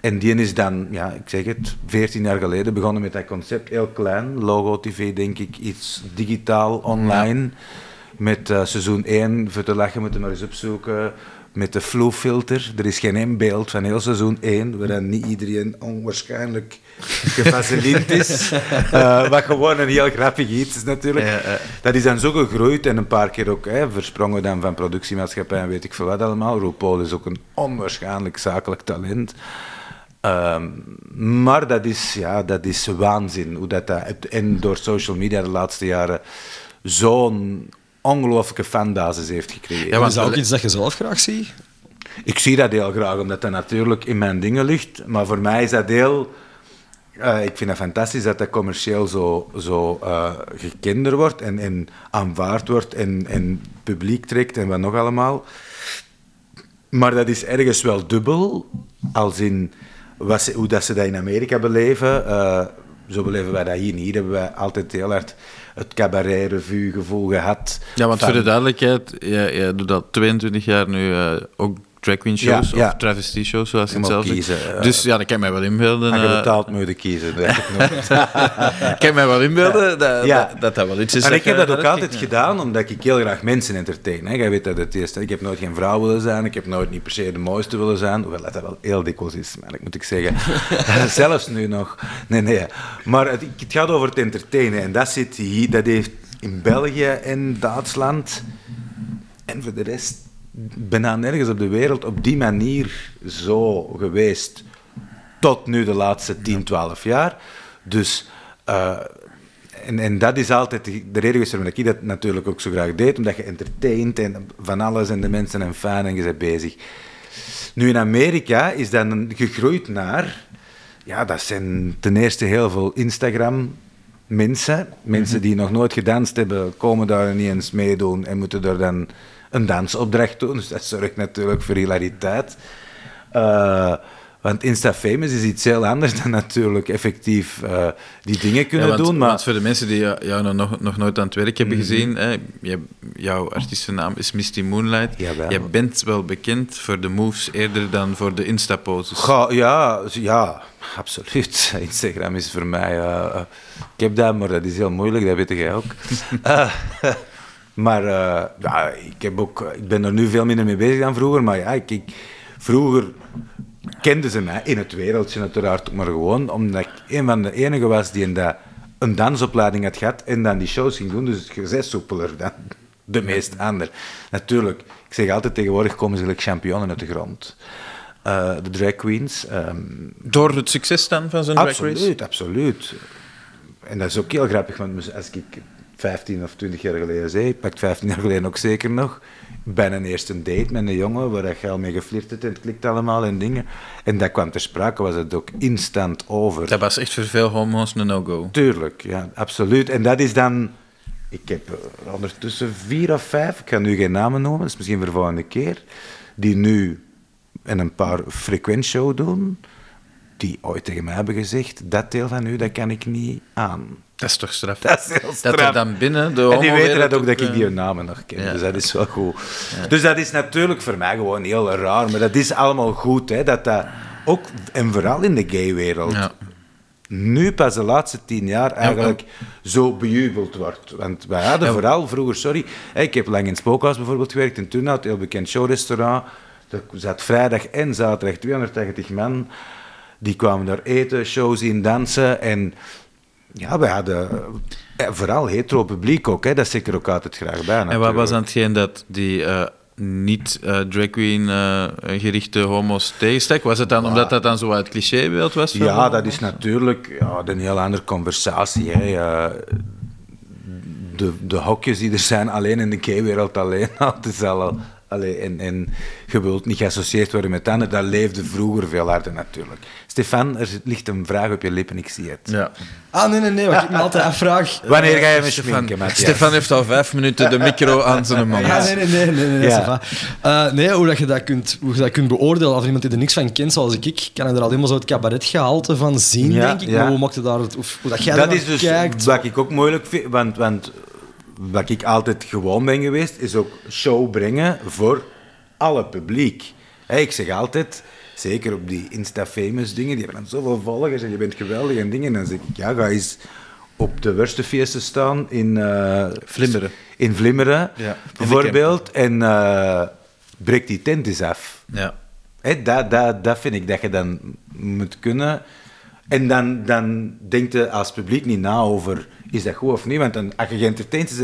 en die is dan, ja, ik zeg het, 14 jaar geleden begonnen met dat concept. Heel klein, logo-tv denk ik, iets digitaal, online. Met eh, seizoen 1, voor te lachen moeten we maar eens opzoeken. Met de flow-filter. Er is geen één beeld van heel seizoen 1 waarin niet iedereen onwaarschijnlijk gevaselind is. Eh, wat gewoon een heel grappig iets is natuurlijk.
Ja, ja.
Dat is dan zo gegroeid en een paar keer ook hè, versprongen dan van productiemaatschappij en weet ik veel wat allemaal. RuPaul is ook een onwaarschijnlijk zakelijk talent. Ehm, maar dat is, ja, dat is waanzin. Hoe dat, dat, en door social media de laatste jaren zo'n ongelooflijke fanbasis heeft gekregen.
Ja,
is dat ook iets dat je zelf graag ziet?
Ik zie dat heel graag, omdat dat natuurlijk in mijn dingen ligt. Maar voor mij is dat heel... eh, ik vind het fantastisch dat dat commercieel zo, zo eh, gekender wordt en, en aanvaard wordt en, en publiek trekt en wat nog allemaal. Maar dat is ergens wel dubbel, als in wat ze, hoe dat ze dat in Amerika beleven. Eh, zo beleven wij dat hier niet. Hier hebben wij altijd heel hard het cabaret-revue gevoel gehad.
Ja, want
van-
voor de duidelijkheid, jij, jij doet al 22 jaar nu eh, ook drag queen shows
Ja, ja.
of travestie shows, zoals je het zelf
kiezen, eh.
dus ja, dat kan ik mij wel inbeelden.
Als je
eh,
moet je kiezen. dat ik
kan mij wel inbeelden dat,
Ja.
dat, dat dat wel iets is.
En ik heb
je-
dat ook altijd gedaan, omdat ik heel graag mensen entertain. Hè. Jij weet dat het is. Ik heb nooit geen vrouw willen zijn, ik heb nooit niet per se de mooiste willen zijn, hoewel dat wel heel dikwijls is, maar dat moet ik zeggen. Zelfs nu nog. Nee, nee. Maar het, het gaat over het entertainen en dat zit hier, dat heeft in België en Duitsland en voor de rest bijna nergens op de wereld op die manier zo geweest tot nu de laatste 10, 12 jaar. Dus, eh, en, en dat is altijd de, de reden geweest waarom ik dat natuurlijk ook zo graag deed, omdat je entertaint en van alles en de mensen zijn fijn en je bent bezig. Nu in Amerika is dat een- gegroeid naar, ja, dat zijn ten eerste heel veel Instagram. Mensen, mensen die nog nooit gedanst hebben, komen daar niet eens meedoen en moeten daar dan een dansopdracht doen. Dus dat zorgt natuurlijk voor hilariteit. Eh, want Insta-famous is iets heel anders dan natuurlijk effectief eh, die dingen kunnen
Ja, want,
doen. Maar
want voor de mensen die jou jou nog- nog, nooit aan het werk hebben
Mhm.
gezien, hè, jouw artiestennaam is Misty Moonlight.
Jawel.
Je bent wel bekend voor de moves eerder dan voor de Insta-poses.
Ja, ja, absoluut. Instagram is voor mij... eh, ik heb dat, maar dat is heel moeilijk, dat weet jij ook. Maar eh, ja, ik, heb ook, ik ben er nu veel minder mee bezig dan vroeger. Maar ja, ik, ik- vroeger kenden ze mij in het wereldje uiteraard, maar gewoon omdat ik een van de enigen was die in dat, een dansopleiding had gehad en dan die shows ging doen. Dus je bent soepeler dan de meeste anderen. Natuurlijk, ik zeg altijd tegenwoordig komen ze gelijk championnen uit de grond. Eh, de drag queens. ehm,
Door het succes dan van zo'n drag race?
Absoluut, absoluut. En dat is ook heel grappig, want als ik 15 of 20 jaar geleden zei, ik pak 15 jaar geleden ook zeker nog, bij een eerste date met een jongen waar je al mee geflirt hebt en het klikt allemaal en dingen. En dat kwam ter sprake, was het ook instant over.
Dat was echt voor veel homo's een no-go.
Tuurlijk, ja, absoluut. En dat is dan... Ik heb ondertussen vier of vijf, ik ga nu geen namen noemen, dat is misschien voor de volgende keer, die nu in een paar frequent show doen. die ooit tegen mij hebben gezegd, dat deel van u, dat kan ik niet aan.
Dat is toch straf?
Dat is heel
Dat
straf.
er dan binnen de
En die weten dat ook, dat ik
eh,
die namen nog ken.
ja.
Dus dat is wel goed. Dus dat is natuurlijk voor mij gewoon heel raar. Maar dat is allemaal goed, hè. Dat dat ook, en vooral in de gaywereld,
Ja.
nu pas de laatste tien jaar eigenlijk zo bejubeld wordt. Want wij hadden
Ja.
vooral vroeger, sorry, ik heb lang in het Spookhuis bijvoorbeeld gewerkt, in Turnhout, heel bekend showrestaurant. Daar zat vrijdag en zaterdag 280 man. Die kwamen daar eten, shows zien, dansen. En ja, wij hadden eh, vooral hetero publiek ook, hè. dat zit er ook altijd graag bij.
En wat was dan hetgeen dat die eh, niet eh, drag queen gerichte homo's tegenstak? Was het dan omdat dat dan zo uit het clichébeeld was?
Ja,
homo's?
dat is natuurlijk ja, een heel andere conversatie. Hè. De, de hokjes die er zijn, alleen in de gay-wereld alleen is al, allee, en, en je wilt niet geassocieerd worden met anderen. Dat leefde vroeger veel harder natuurlijk. Stefan, er ligt een vraag op je lippen, ik zie het.
Ja.
Ah, nee, nee, nee. Wat ik me altijd afvraag...
Wanneer ga je me
Stefan,
schminken, Matthias?
Stefan heeft al vijf minuten de micro aan zijn mond.
Ah, nee, nee, nee, nee, nee,
Ja.
Eh, nee, hoe, dat je dat kunt, hoe je dat kunt beoordelen, of iemand die er niks van kent, zoals ik, ik kan er al helemaal zo het cabaretgehalte van zien,
Ja,
denk ik.
ja.
Maar hoe maakt je daar, het- of hoe dat jij
dat is dus
kijkt...
wat ik ook moeilijk vind, want, want wat ik altijd gewoon ben geweest, is ook show brengen voor alle publiek. Ik zeg altijd, zeker op die Insta-famous dingen, die hebben dan zoveel volgers en je bent geweldig en dingen, dan zeg ik, ja, ga eens op de worstenfeesten staan in... eh,
Vlimmeren.
In Vlimmeren,
Ja,
bijvoorbeeld, en eh breek die tent eens af.
Ja.
Hè, dat, dat, dat vind ik dat je dan moet kunnen. En dan, dan denkt je als publiek niet na over is dat goed of niet, want dan, als je geëntertained is,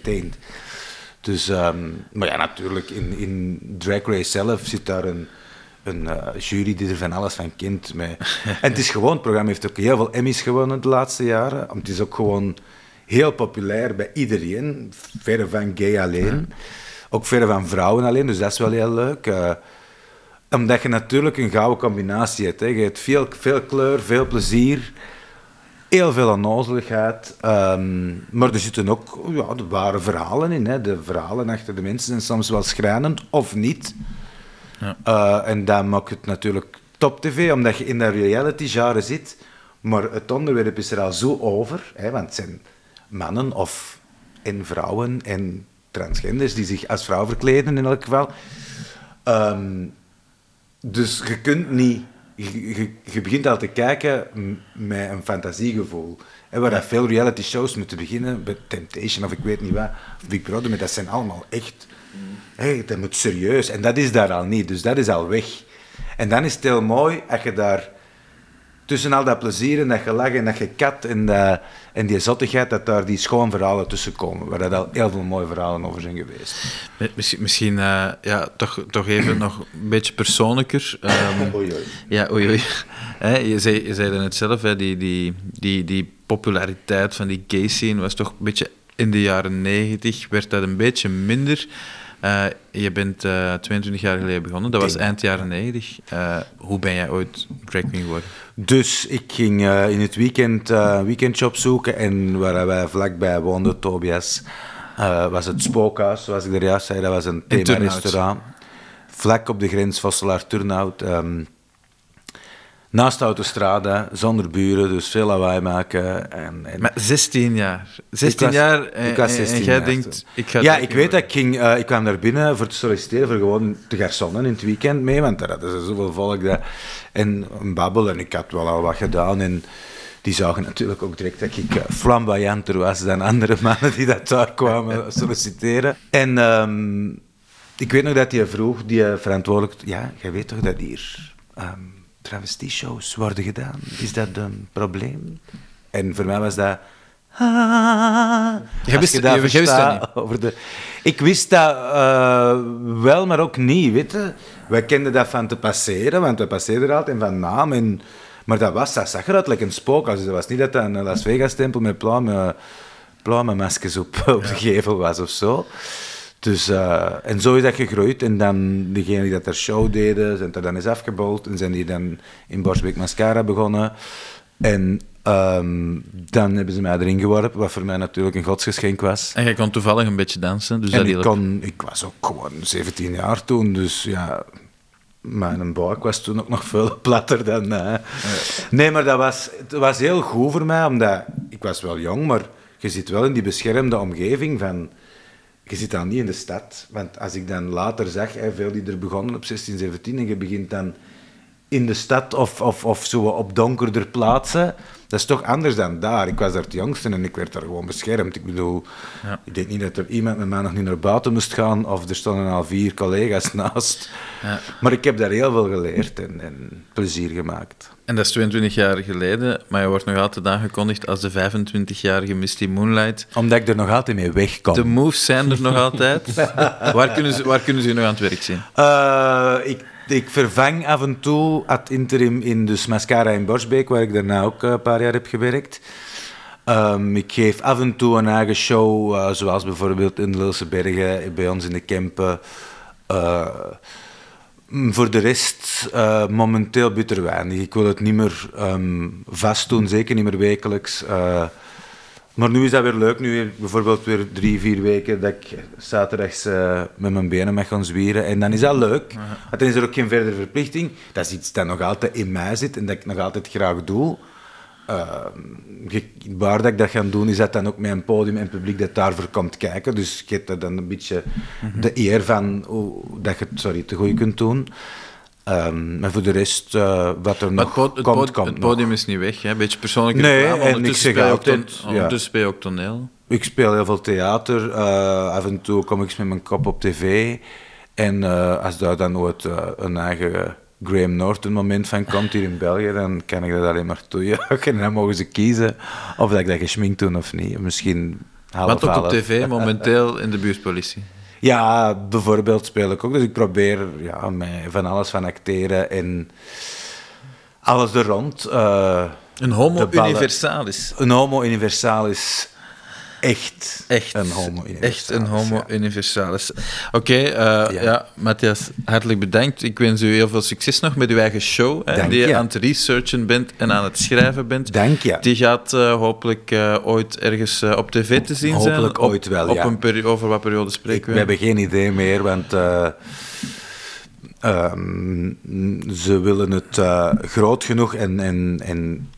ben je. Dus, ehm, maar ja, natuurlijk, in, in Drag Race zelf zit daar een, een eh, jury die er van alles van kent. Met. En het is gewoon, het programma heeft ook heel veel Emmys gewonnen de laatste jaren. Het is ook gewoon heel populair bij iedereen, verre van gay alleen. Ook verre van vrouwen alleen, dus dat is wel heel leuk. Eh, omdat je natuurlijk een gouden combinatie hebt. Hè. Je hebt veel, veel kleur, veel plezier, heel veel onnozeligheid. ehm, maar er zitten ook ja, de ware verhalen in. Hè. De verhalen achter de mensen zijn soms wel schrijnend, of niet.
Ja.
Eh, en dat maakt het natuurlijk top tv, omdat je in dat reality-genre zit. Maar het onderwerp is er al zo over, hè, want het zijn mannen of en vrouwen en transgenders die zich als vrouw verkleden in elk geval. Ehm, dus je kunt niet... Je, je, begint al te kijken met een fantasiegevoel. En waar dat veel reality shows moeten beginnen, bij Temptation of ik weet niet wat, Big Brother, maar dat zijn allemaal echt... Hey, dat moet serieus. En dat is daar al niet, dus dat is al weg. En dan is het heel mooi als je daar tussen al dat plezier en dat gelach en dat gekat en, dat, en die zottigheid, dat daar die schoon verhalen tussen komen, waar dat al heel veel mooie verhalen over zijn geweest.
Misschien, misschien eh, ja, toch, toch even nog een beetje persoonlijker.
Oei, oei.
Ja, oei, oei. Je, zei, je zei zelf, hè, die, die, die, die populariteit van die gay scene was toch een beetje in de jaren negentig, werd dat een beetje minder. Eh, je bent eh 22 jaar geleden begonnen, dat was eind jaren 90. Eh, hoe ben jij ooit drag queen geworden?
Dus ik ging eh, in het weekend eh weekendshop zoeken en waar wij vlakbij woonden, Tobias, eh, was het Spookhuis, zoals ik er juist zei. Dat was een thema-restaurant. Vlak op de grens Vosselaar-Turnhout. ehm, naast de autostrade, zonder buren, dus veel lawaai maken. En, en
Maar 16 jaar. 16
Ik was-
jaar en,
ik was
en-
16
en jij
jaar
denkt,
toen.
ik ga
ja, ik weet dat ik ging... eh, ik kwam daar binnen voor te solliciteren, voor gewoon te garçonnen in het weekend mee, want daar hadden ze zoveel volk. Dat, en een babbel, en ik had wel al wat gedaan. En die zagen natuurlijk ook direct dat ik eh, flamboyanter was dan andere mannen die dat daar kwamen solliciteren. En ehm, ik weet nog dat hij vroeg, die eh, verantwoordelijk... Ja, jij weet toch dat hier ehm travestie-shows worden gedaan? Is dat een probleem? En voor mij was dat... Ah, als
wist-
je dat
je- wist dat niet?
over de... Ik wist dat eh, wel, maar ook niet, weet je. Wij kenden dat van te passeren, want we passeerden er altijd en van naam. En, maar dat, was, dat zag eruit like een spook. Dus dat was niet dat dat een Las Vegas-tempel met pluimen, pluimenmaskers op, op de gevel was of zo. Dus, eh, en zo is dat gegroeid. En dan degenen die dat er show deden, zijn er dan eens afgebold. En zijn die dan in Borsbeek Mascara begonnen. En ehm, dan hebben ze mij erin geworpen, wat voor mij natuurlijk een godsgeschenk was.
En jij kon toevallig een beetje dansen, dus dat
En ik, kon, ik was ook gewoon 17 jaar toen, dus ja, mijn buik was toen ook nog veel platter dan... eh. Nee, maar dat was, het was heel goed voor mij, omdat... Ik was wel jong, maar je zit wel in die beschermde omgeving van... Je zit dan niet in de stad. Want als ik dan later zag, hè, veel die er begonnen op 16, 17, en je begint dan in de stad of, of, of zo op donkerder plaatsen, dat is toch anders dan daar. Ik was daar het jongste en ik werd daar gewoon beschermd. Ik bedoel,
Ja.
ik denk niet dat er iemand met mij nog niet naar buiten moest gaan, of er stonden al vier collega's naast.
Ja.
Maar ik heb daar heel veel geleerd en, en plezier gemaakt.
En dat is 22 jaar geleden, maar je wordt nog altijd aangekondigd als de 25-jarige Misty Moonlight.
Omdat ik er nog altijd mee wegkom.
De moves zijn er nog altijd. waar, kunnen ze, waar kunnen ze je nog aan het werk zien?
Eh, ik, ik vervang af en toe ad interim in dus Mascara in Borsbeek, waar ik daarna ook eh, een paar jaar heb gewerkt. Ehm, ik geef af en toe een eigen show, eh, zoals bijvoorbeeld in de Bergen, bij ons in de Kempen. Eh, mm, voor de rest eh, momenteel bitter weinig. Ik wil het niet meer ehm, vast doen, zeker niet meer wekelijks. Maar nu is dat weer leuk. Nu weer, bijvoorbeeld weer drie, vier weken dat ik zaterdags eh, met mijn benen mag gaan zwieren. En dan is dat leuk. Want dan is er ook geen verdere verplichting. Dat is iets dat nog altijd in mij zit en dat ik nog altijd graag doe. Uh, waar dat ik dat ga doen, is dat dan ook met een podium en publiek dat daarvoor komt kijken. Dus je hebt er dan een beetje de eer van hoe, dat je het sorry, te goed kunt doen. Um, maar voor de rest, uh, wat er
Maar
nog
het, po- het,
komt, komt
het
nog.
podium is niet weg, hè? een beetje persoonlijke
Nee, en ik zeg altijd, ja.
ondertussen speel je ook toneel.
Ik speel heel veel theater. eh, af en toe kom ik eens met mijn kop op tv. En eh, als daar dan ooit eh, een eigen Graham Norton moment van komt hier in België, dan kan ik dat alleen maar toejuichen. En dan mogen ze kiezen of dat ik dat gesminkt doe of niet. Misschien half
Want ook op tv, momenteel in de buurtpolitie.
Ja, bijvoorbeeld speel ik ook. Dus ik probeer ja, mij van alles van acteren en alles er rond. eh,
Een homo universalis.
een homo universalis. Echt.
Echt.
Een homo universalis.
Echt een homo
ja.
universalis. Oké, eh, ja. Matthias, hartelijk bedankt. Ik wens u heel veel succes nog met uw eigen show, hè, die je aan het researchen bent en aan het schrijven bent.
Dank je.
Die gaat eh, hopelijk eh, ooit ergens op tv te zien zijn.
Hopelijk
Op-
ooit wel,
op
ja.
een peri- over wat periode
Ik,
spreken
we
we?
hebben geen idee meer, want eh, ehm, ze willen het groot genoeg en, en, en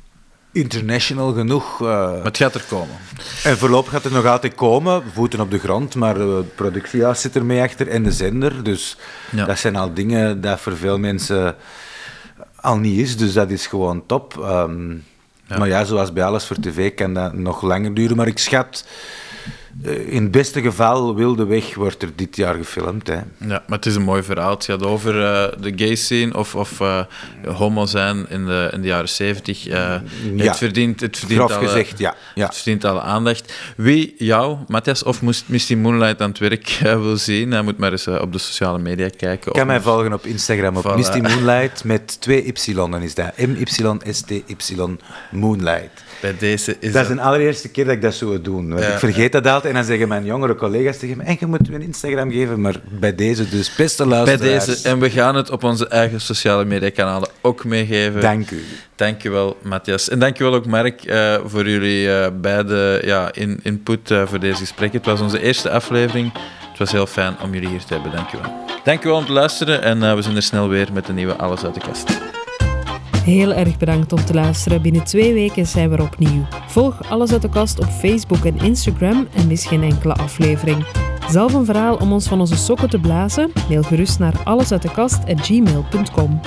international genoeg.
Maar het gaat er komen.
en voorlopig gaat het nog altijd komen, voeten op de grond, maar eh, het productiehuis zit er mee achter en de zender. Dus
Ja.
dat zijn al dingen dat voor veel mensen al niet is, dus dat is gewoon top. Ehm,
Ja.
Maar ja, zoals bij alles voor tv kan dat nog langer duren, maar ik schat... eh, In het beste geval, Wilde Weg wordt er dit jaar gefilmd. Hè.
Ja, maar het is een mooi verhaal. Het gaat over eh, de gay scene of, of eh, homo zijn in de, in de jaren zeventig. Eh, Het verdient, het verdient
Grof
alle,
gezegd, ja. ja.
Het verdient alle aandacht. Wie jou, Matthias of Misty Moonlight aan het werk wil zien, hij moet maar eens op de sociale media kijken.
kan mij volgen op Instagram op
Voilà.
Misty Moonlight met twee y'en is dat. M-Y-S-T-Y Moonlight.
Bij deze is
Dat is de allereerste keer dat ik dat zou doen. Want
Ja,
ik vergeet dat altijd en dan zeggen mijn jongere collega's tegen me en je moet me een Instagram geven, maar bij deze dus, beste
bij
luisteraars.
deze. En we gaan het op onze eigen sociale media kanalen ook meegeven.
Dank u.
Dankjewel, Matthias. En dankjewel ook, Mark, eh, voor jullie eh, beide ja, in, input eh, voor deze gesprek. Het was onze eerste aflevering. Het was heel fijn om jullie hier te hebben. Dankjewel. Dankjewel om te luisteren en we zijn er snel weer met een nieuwe Alles uit de kast.
Heel erg bedankt om te luisteren. Binnen twee weken zijn we er opnieuw. Volg Alles uit de Kast op Facebook en Instagram en mis geen enkele aflevering. Zelf een verhaal om ons van onze sokken te blazen? Mail gerust naar allesuitdekast.gmail.com.